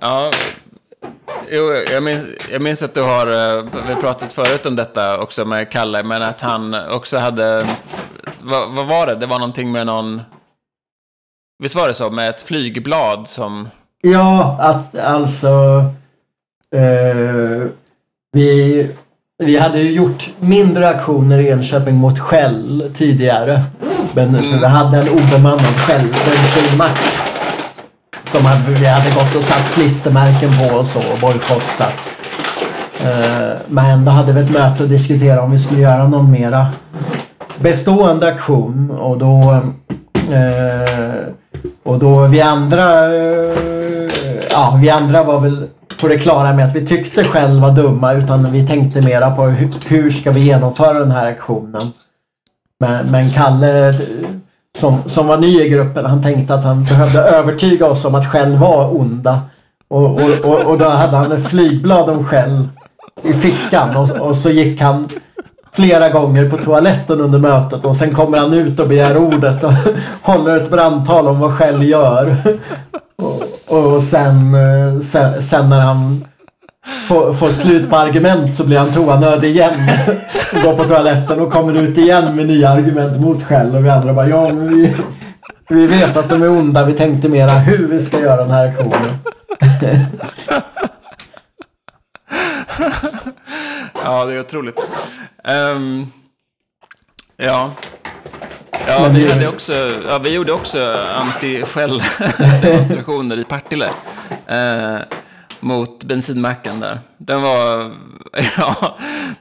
Ja, jo, jag, minns, jag minns att du har, eh, vi pratat förut om detta också med Kalle, men att han också hade, vad, vad var det? Det var någonting med någon, visst var det så, med ett flygblad som, Ja, att alltså... Eh, vi, vi hade ju gjort mindre aktioner i Enköping mot Shell tidigare. Men för vi hade en obemannad Shell bensinmack. som hade, vi hade gått och satt klistermärken på och så och bojkottat. Eh, men då hade vi ett möte och diskuterade om vi skulle göra någon mera bestående aktion och då eh, och då vi andra eh, ja, vi andra var väl på det klara med att vi tyckte själva dumma utan vi tänkte mera på hur, hur ska vi genomföra den här aktionen. Men, men Kalle eh, som, som var ny i gruppen, han tänkte att han behövde övertyga oss om att Shell var onda. Och, och, och, och då hade han ett flygblad om Shell i fickan och, och så gick han flera gånger på toaletten under mötet och sen kommer han ut och begär ordet och håller ett brandtal om vad Shell gör. Och, och sen, eh, sen, sen när han får, får slut på argument så blir han toanödig igen. Och går på toaletten och kommer ut igen med nya argument mot Shell och vi andra bara ja men vi, vi vet att de är onda. Vi tänkte mera hur vi ska göra den här aktionen. Ja, det är otroligt. Ehm, ja. Ja, vi, hade också, ja, vi gjorde också anti-Shell-demonstrationer i Partille. Eh, mot bensinmacken där. Den var, ja,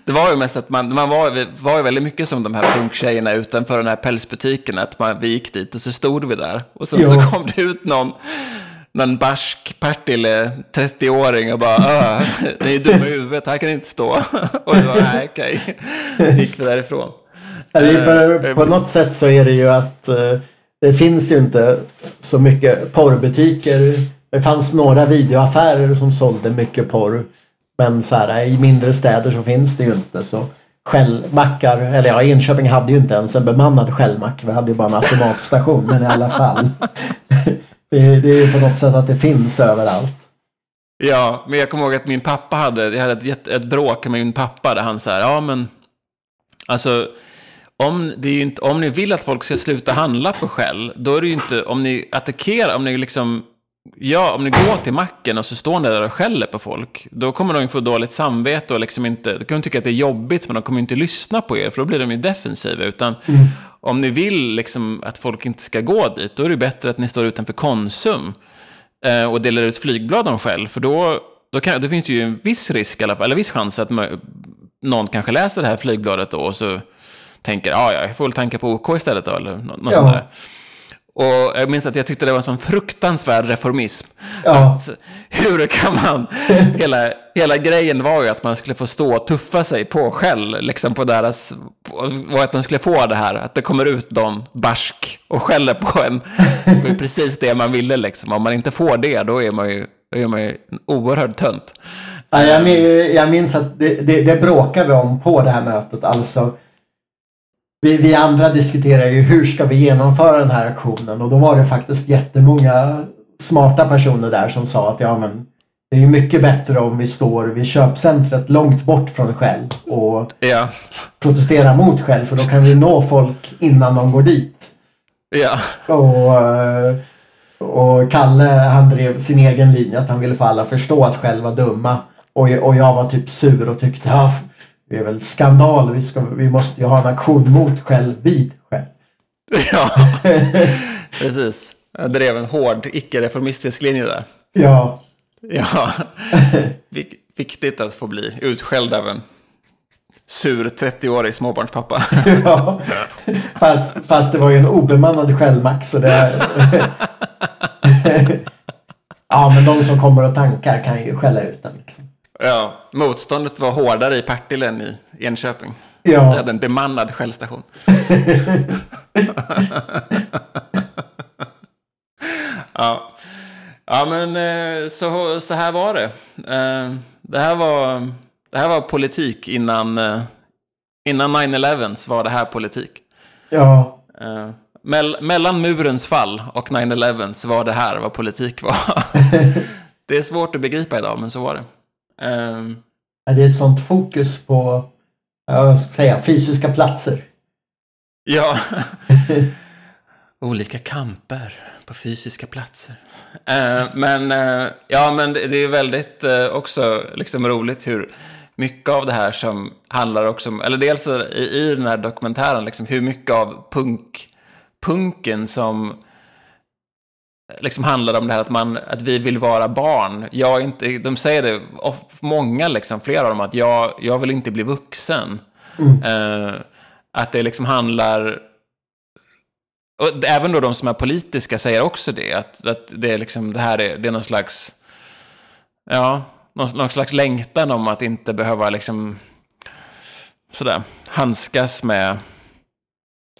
det var ju mest att man, man var, var ju väldigt mycket som de här punktjejerna utanför den här pälsbutiken. Att man, vi gick dit och så stod vi där. Och sen Jo. så kom det ut någon, någon barsk Partille 30-åring och bara "Öh, ni är dumma i huvudet, här kan ni inte stå. Och det var, nej okej. Så gick vi därifrån. För, på något sätt så är det ju att eh, det finns ju inte så mycket porrbutiker. Det fanns några videoaffärer som sålde mycket porr. Men så här, i mindre städer så finns det ju inte. Så Shellmackar, eller ja, Enköping hade ju inte ens en bemannad Shellmack. Vi hade ju bara en automatstation, men i alla fall. Det, det är ju på något sätt att det finns överallt. Ja, men jag kommer ihåg att min pappa hade, jag hade ett, ett bråk med min pappa där han sa ja men, alltså, om, det är ju inte, om ni vill att folk ska sluta handla på Shell, då är det ju inte, om ni attackerar, om ni liksom, ja, om ni går till macken och så står ni där och skäller på folk, då kommer de ju få dåligt samvete och liksom inte, de kommer tycka att det är jobbigt, men de kommer inte lyssna på er, för då blir de ju defensiva, utan om ni vill liksom att folk inte ska gå dit, då är det bättre att ni står utanför Konsum eh, och delar ut flygblad om själv. För då, då, kan, då finns det ju en viss risk, i alla fall, eller viss chans att någon kanske läser det här flygbladet då och så tänker ja, ja, jag får väl tanka på OK istället då, eller nå- något Ja. sånt där. Och jag minns att jag tyckte det var en sån fruktansvärd reformism. Ja. Att, hur kan man... hela, hela grejen var ju att man skulle få stå och tuffa sig på skäll, liksom på deras... Och att man skulle få det här, att det kommer ut någon barsk och skäller på en. Det var precis det man ville liksom. Om man inte får det, då är man ju, då är man ju en oerhörd tönt. Ja, jag, min- jag minns att det, det, det bråkade vi om på det här mötet. Alltså, vi, vi andra diskuterade ju hur ska vi genomföra den här aktionen och då var det faktiskt jättemånga smarta personer där som sa att ja men det är ju mycket bättre om vi står vid köpcentret långt bort från Shell och Ja, protesterar mot Shell för då kan vi nå folk innan de går dit. ja, Och, och Kalle han drev sin egen linje att han ville få alla förstå att Shell var dumma. Och, och jag var typ sur och tyckte ja, det är väl skandal. Vi, ska, vi måste ju ha en aktion mot Shell vid Shell. ja. Precis. Jag drev en hård, icke-reformistisk linje där. Ja, Ja, Vik- viktigt att få bli utskälld av en sur 30-årig småbarnspappa. ja. Fast, fast det var ju en obemannad Shellmax så det... ja, men de som kommer och tankar kan ju skälla ut den. Liksom. Ja, motståndet var hårdare i Partille än i Enköping. Vi Ja, hade en bemannad skällstation. ja. ja, men eh, så, så här var det. Eh, Det här var, det här var politik innan, eh, innan 9-11 var det här politik. ja. Mell- mellan murens fall och 9-11 så var det här vad politik var. det är svårt att begripa idag, men så var det. Eh, Det är ett sånt fokus på ja, vad ska jag säga, fysiska platser. Ja. Olika kamper på fysiska platser. Eh, men eh, ja, men det, det är väldigt eh, också liksom roligt hur mycket av det här som handlar också om, eller dels i, i den här dokumentären, liksom hur mycket av punk, punken som liksom handlar om det här att, man, att vi vill vara barn. Jag inte, de säger det, många, liksom, flera av dem, att jag, jag vill inte bli vuxen. Eh, att det liksom handlar... Och även då de som är politiska säger också det, att, att det, är liksom, det här är, det är någon slags... Ja, någon, någon slags längtan om att inte behöva liksom... Sådär, handskas med...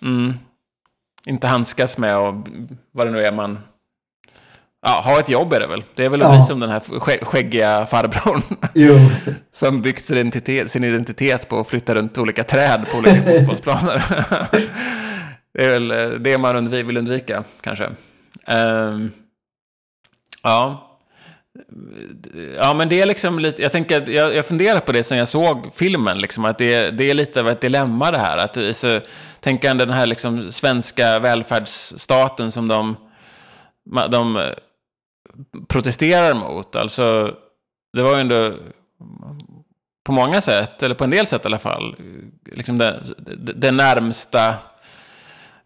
Mm, inte handskas med och vad det nu är man... Ja, ha ett jobb är det väl. Det är väl att Ja. bli som den här skä- skäggiga farbrorn. Jo, Som byggt sin identitet, sin identitet på att flytta runt olika träd på olika fotbollsplaner. det är väl eh, det man undv- vill undvika, kanske. Ehm, ja. Ja, men det är liksom lite... Jag, tänker, jag, jag funderar på det sen jag såg filmen, liksom, att det, det är lite av ett dilemma det här. Att, så, tänk den här liksom, svenska välfärdsstaten som de, de protesterar mot. Alltså, det var ju ändå på många sätt, eller på en del sätt i alla fall, liksom det, det, det närmsta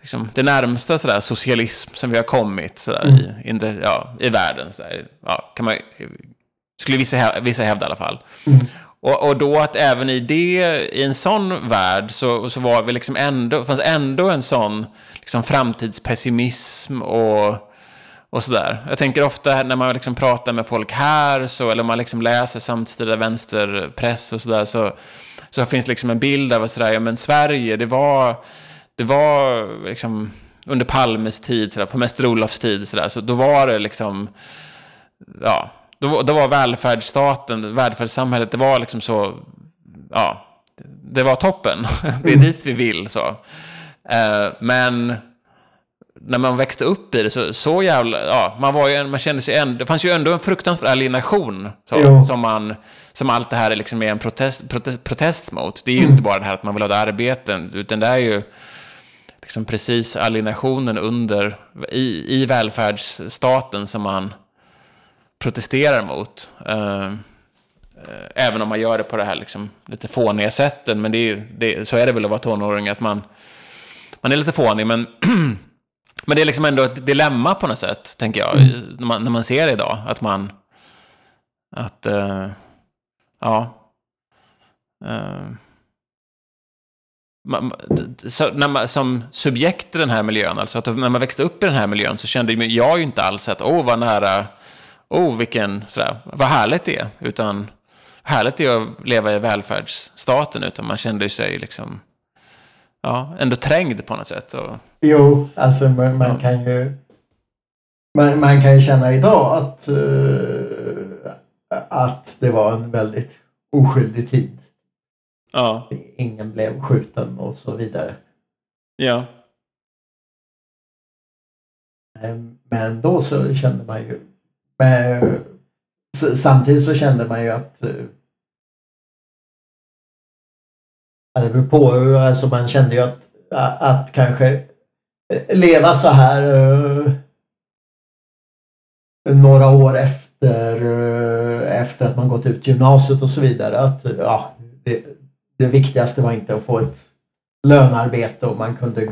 liksom, det närmsta sådär, socialism som vi har kommit sådär, i, in the, ja, i världen. Sådär, ja, kan man, skulle vissa, vissa hävda i alla fall. Och, och då att även i det, i en sån värld, så, så var vi liksom ändå, fanns ändå en sån liksom, framtidspessimism och, och sådär. Jag tänker ofta när man liksom pratar med folk här, så, eller man liksom läser samtida vänsterpress och sådär, så, så finns liksom en bild av att sådär, ja, men Sverige, det var, det var liksom under Palmes tid, sådär, på Mäster Olofs tid, sådär, så då var det liksom, ja, då, då var välfärdsstaten, välfärdssamhället, det var liksom så, ja, det var toppen. Det är dit vi vill, så. Eh, men när man växte upp i det så, så jävla, ja, man var ju, man kände sig ändå, det fanns ju ändå en fruktansvärd alienation så, som man, som allt det här är liksom är en protest, protest, protest mot. Det är ju inte bara det här att man vill ha ett arbete, utan det är ju liksom precis alienationen under, i, i välfärdsstaten som man protesterar mot. Eh, även om man gör det på det här liksom, lite fåniga sätten, men det är ju, det, så är det väl att vara tonåring, att man, man är lite fånig, men Men det är liksom ändå ett dilemma på något sätt, tänker jag, i- när man, när man ser det idag. Att man... Att... eh, ja. eh, man, så när man, som subjekt i den här miljön, alltså att när man växte upp i den här miljön så kände jag ju inte alls att åh vad nära, åh vilken, sådär, vad härligt det är. Utan härligt det är att leva i välfärdsstaten, utan man kände sig liksom, ja, ändå trängd på något sätt. Och, Jo, alltså man, man kan ju man, man kan ju känna idag att, eh, att det var en väldigt oskyldig tid. ja, Ingen blev skjuten och så vidare. ja. Eh, Men då så kände man ju men, samtidigt så kände man ju att det beror på, alltså man kände ju att, att kanske eh, leva så här eh, några år efter, eh, efter att man gått ut gymnasiet och så vidare. Att ja, det, det viktigaste var inte att få ett lönarbete och man kunde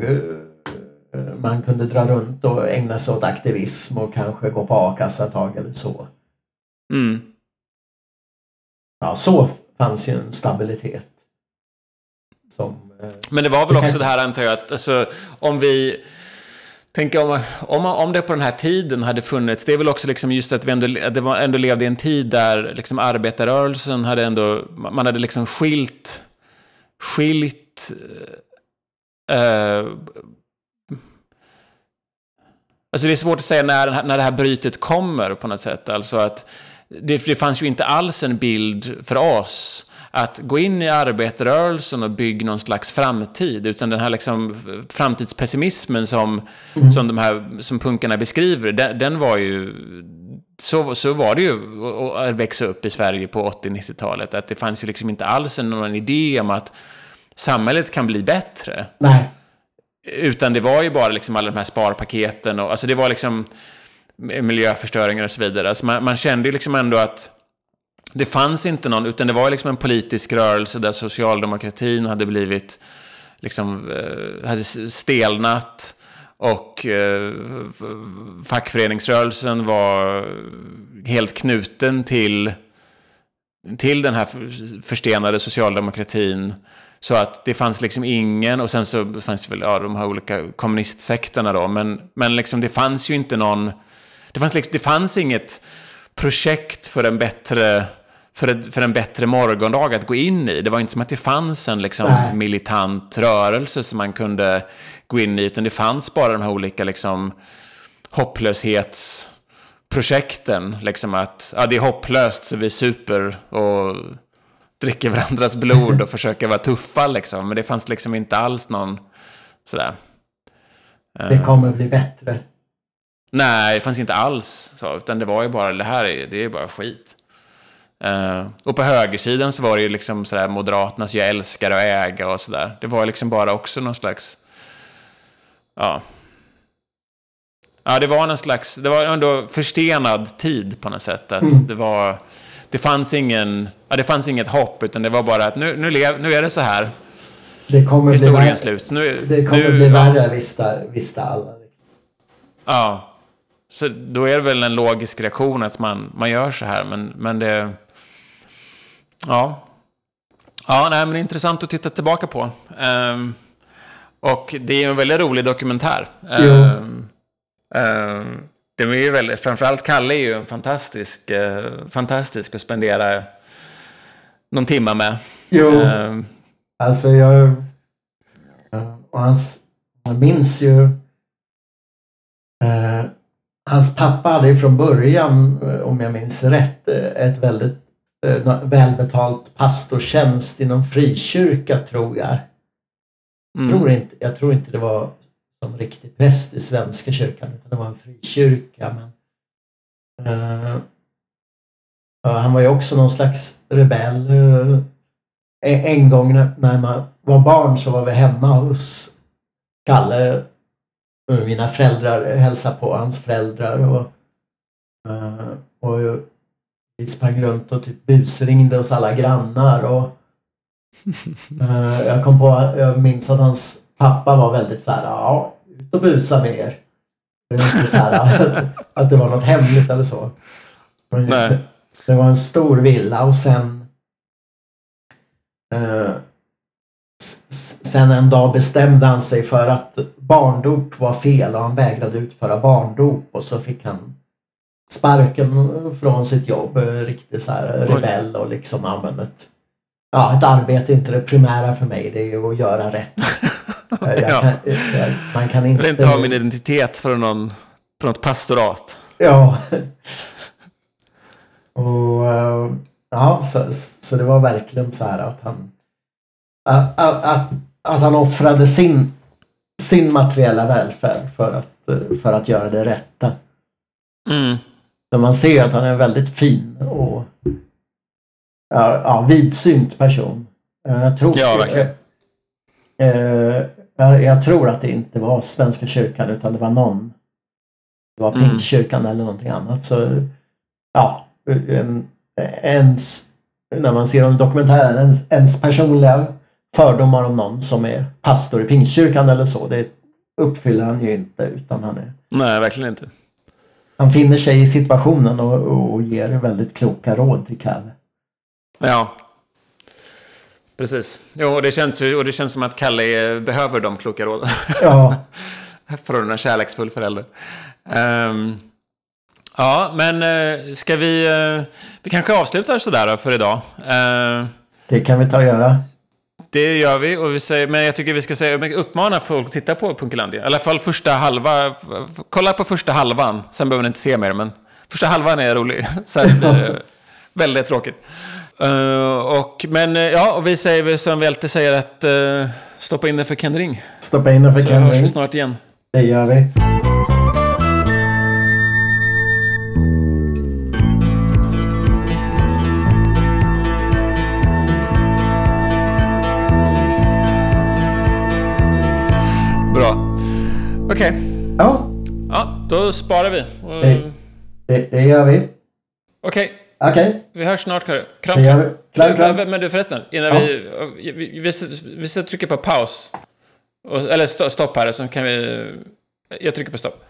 man kunde dra runt och ägna sig åt aktivism och kanske gå på a-kassa ett tag eller så. Mm. Ja, så fanns ju en stabilitet. Som, eh, Men det var väl också det här antar jag att alltså, om vi tänker om, om, om det på den här tiden hade funnits, det är väl också liksom just att vi ändå, det var, ändå levde i en tid där liksom arbetarrörelsen hade ändå, man hade liksom skilt, skilt eh, Alltså det är svårt att säga när, när det här brytet kommer på något sätt. Alltså att det, det fanns ju inte alls en bild för oss att gå in i arbetarrörelsen och bygga någon slags framtid. Utan den här liksom framtidspessimismen som, som de här som punkarna beskriver, den, den var ju... Så, så var det ju att växa upp i Sverige på 80-90-talet. Att det fanns ju liksom inte alls någon idé om att samhället kan bli bättre. nej, Utan det var ju bara liksom alla de här sparpaketen och alltså det var liksom miljöförstöringar och så vidare. Alltså man, man kände ju liksom ändå att det fanns inte någon, utan det var liksom en politisk rörelse där socialdemokratin hade blivit liksom, eh, hade stelnat. Och eh, fackföreningsrörelsen var helt knuten till, till den här förstenade socialdemokratin. Så att det fanns liksom ingen, och sen så fanns det väl ja, de här olika kommunistsekterna då, men, men liksom det fanns ju inte någon, det fanns, liksom, det fanns inget projekt för en bättre för, ett, för en bättre morgondag att gå in i. Det var inte som att det fanns en liksom, Nej. militant rörelse som man kunde gå in i, utan det fanns bara de här olika liksom, hopplöshetsprojekten. Liksom att ja, det är hopplöst så vi super och dricker varandras blod och försöker vara tuffa. Liksom. Men det fanns liksom inte alls någon sådär. Det kommer bli bättre. Nej, det fanns inte alls så, utan det var ju bara, det här är, det är bara skit. Eh, och på högersidan så var det ju liksom sådär Moderaternas jag älskar att äga och sådär. Det var liksom bara också någon slags, ja. Ja, det var någon slags, det var ändå förstenad tid på något sätt. Att Mm. det var, det fanns ingen, ja det fanns inget hopp, utan det var bara att nu, nu, lev, nu är det så här. Det kommer bli Historien värre. slut. Nu, Det kommer nu, bli ja. värre visste, visste alla. Liksom. Ja. Så då är det väl en logisk reaktion att man, man gör så här, men, men det... Ja. Ja, nej, men det är intressant att titta tillbaka på. Ehm, och det är ju en väldigt rolig dokumentär. Ehm, ehm, det är ju väldigt, framförallt Kalle är ju en fantastisk, eh, fantastisk att spendera någon timma med. Jo, Ehm, alltså jag... ja, Och hans, jag minns ju... Eh, hans pappa hade ju från början, eh, om jag minns rätt, ett väldigt välbetalt pastortjänst inom frikyrka, tror jag. mm. tror inte, jag tror inte det var som riktig präst i Svenska kyrkan utan det var en frikyrka. Men, eh, ja, han var ju också någon slags rebell. eh. en, gång när, man var barn så var vi hemma hos Kalle. Mina föräldrar hälsade på hans föräldrar. Och, eh, och vi sprang runt och typ busringde hos alla grannar. Och, Eh, jag kom på, jag minns att hans pappa var väldigt så här, ja, ut och busa med er. Det var inte så här att, att det var något hemligt eller så. Nej. Det var en stor villa och sen eh, Sen en dag bestämde han sig för att barndop var fel och han vägrade utföra barndop och så fick han sparken från sitt jobb. eh, Riktigt så här rebell och liksom användet ja, ett arbete är inte det primära för mig. Det är att göra rätt. Jag Ja. kan, jag, man kan Jag inte... vill inte ha min identitet från, någon, från något pastorat. Ja. Och eh, ja, så, så det var verkligen så här att han att, att, att, han offrade sin, sin materiella välfärd för att, eh, för att göra det rätta. Mm. Men man ser att han är en väldigt fin och ja, ja, vidsynt person. Jag tror, Ja, verkligen. Eh, jag, jag tror att det inte var Svenska kyrkan utan det var någon. Det var Mm. Pingstkyrkan eller någonting annat. Så ja, en, ens, när man ser om dokumentären, ens, ens personliga fördomar om någon som är pastor i Pingstkyrkan eller så, det uppfyller han ju inte utan han är Nej, verkligen inte. Han finner sig i situationen och, och ger väldigt kloka råd till Kalle. Ja. Precis. Jo, och det känns, ju, och det känns som att Kalle eh, behöver de kloka råden. Ja, Från en kärleksfull förälder. Ehm, ja, men uh, ska vi... eh, vi kanske avslutar sådär för idag. Eh, det kan vi ta och göra. Det gör vi, och vi säger, men jag tycker vi ska säga, uppmana folk att titta på Punkelandia. I alla fall första halva. Kolla på första halvan, sen behöver ni inte se mer, men första halvan är rolig. Sen blir det väldigt tråkigt. Eh, och, men eh, ja, och vi säger väl som vi alltid säger att uh, stoppa in det för Ken Ring. Stoppa in den för Så hörs vi snart igen. Det gör vi. Okej. Ja, Ja, då sparar vi. Och- Hej. det, det gör vi. Okej, Okej, vi hörs snart. Kram, kram. det vi. Kram, kram. Men du förresten, innan Ja. vi, vi, vi... Vi ska trycka på paus. Eller sto- stopp här, så kan vi... Jag trycker på stopp.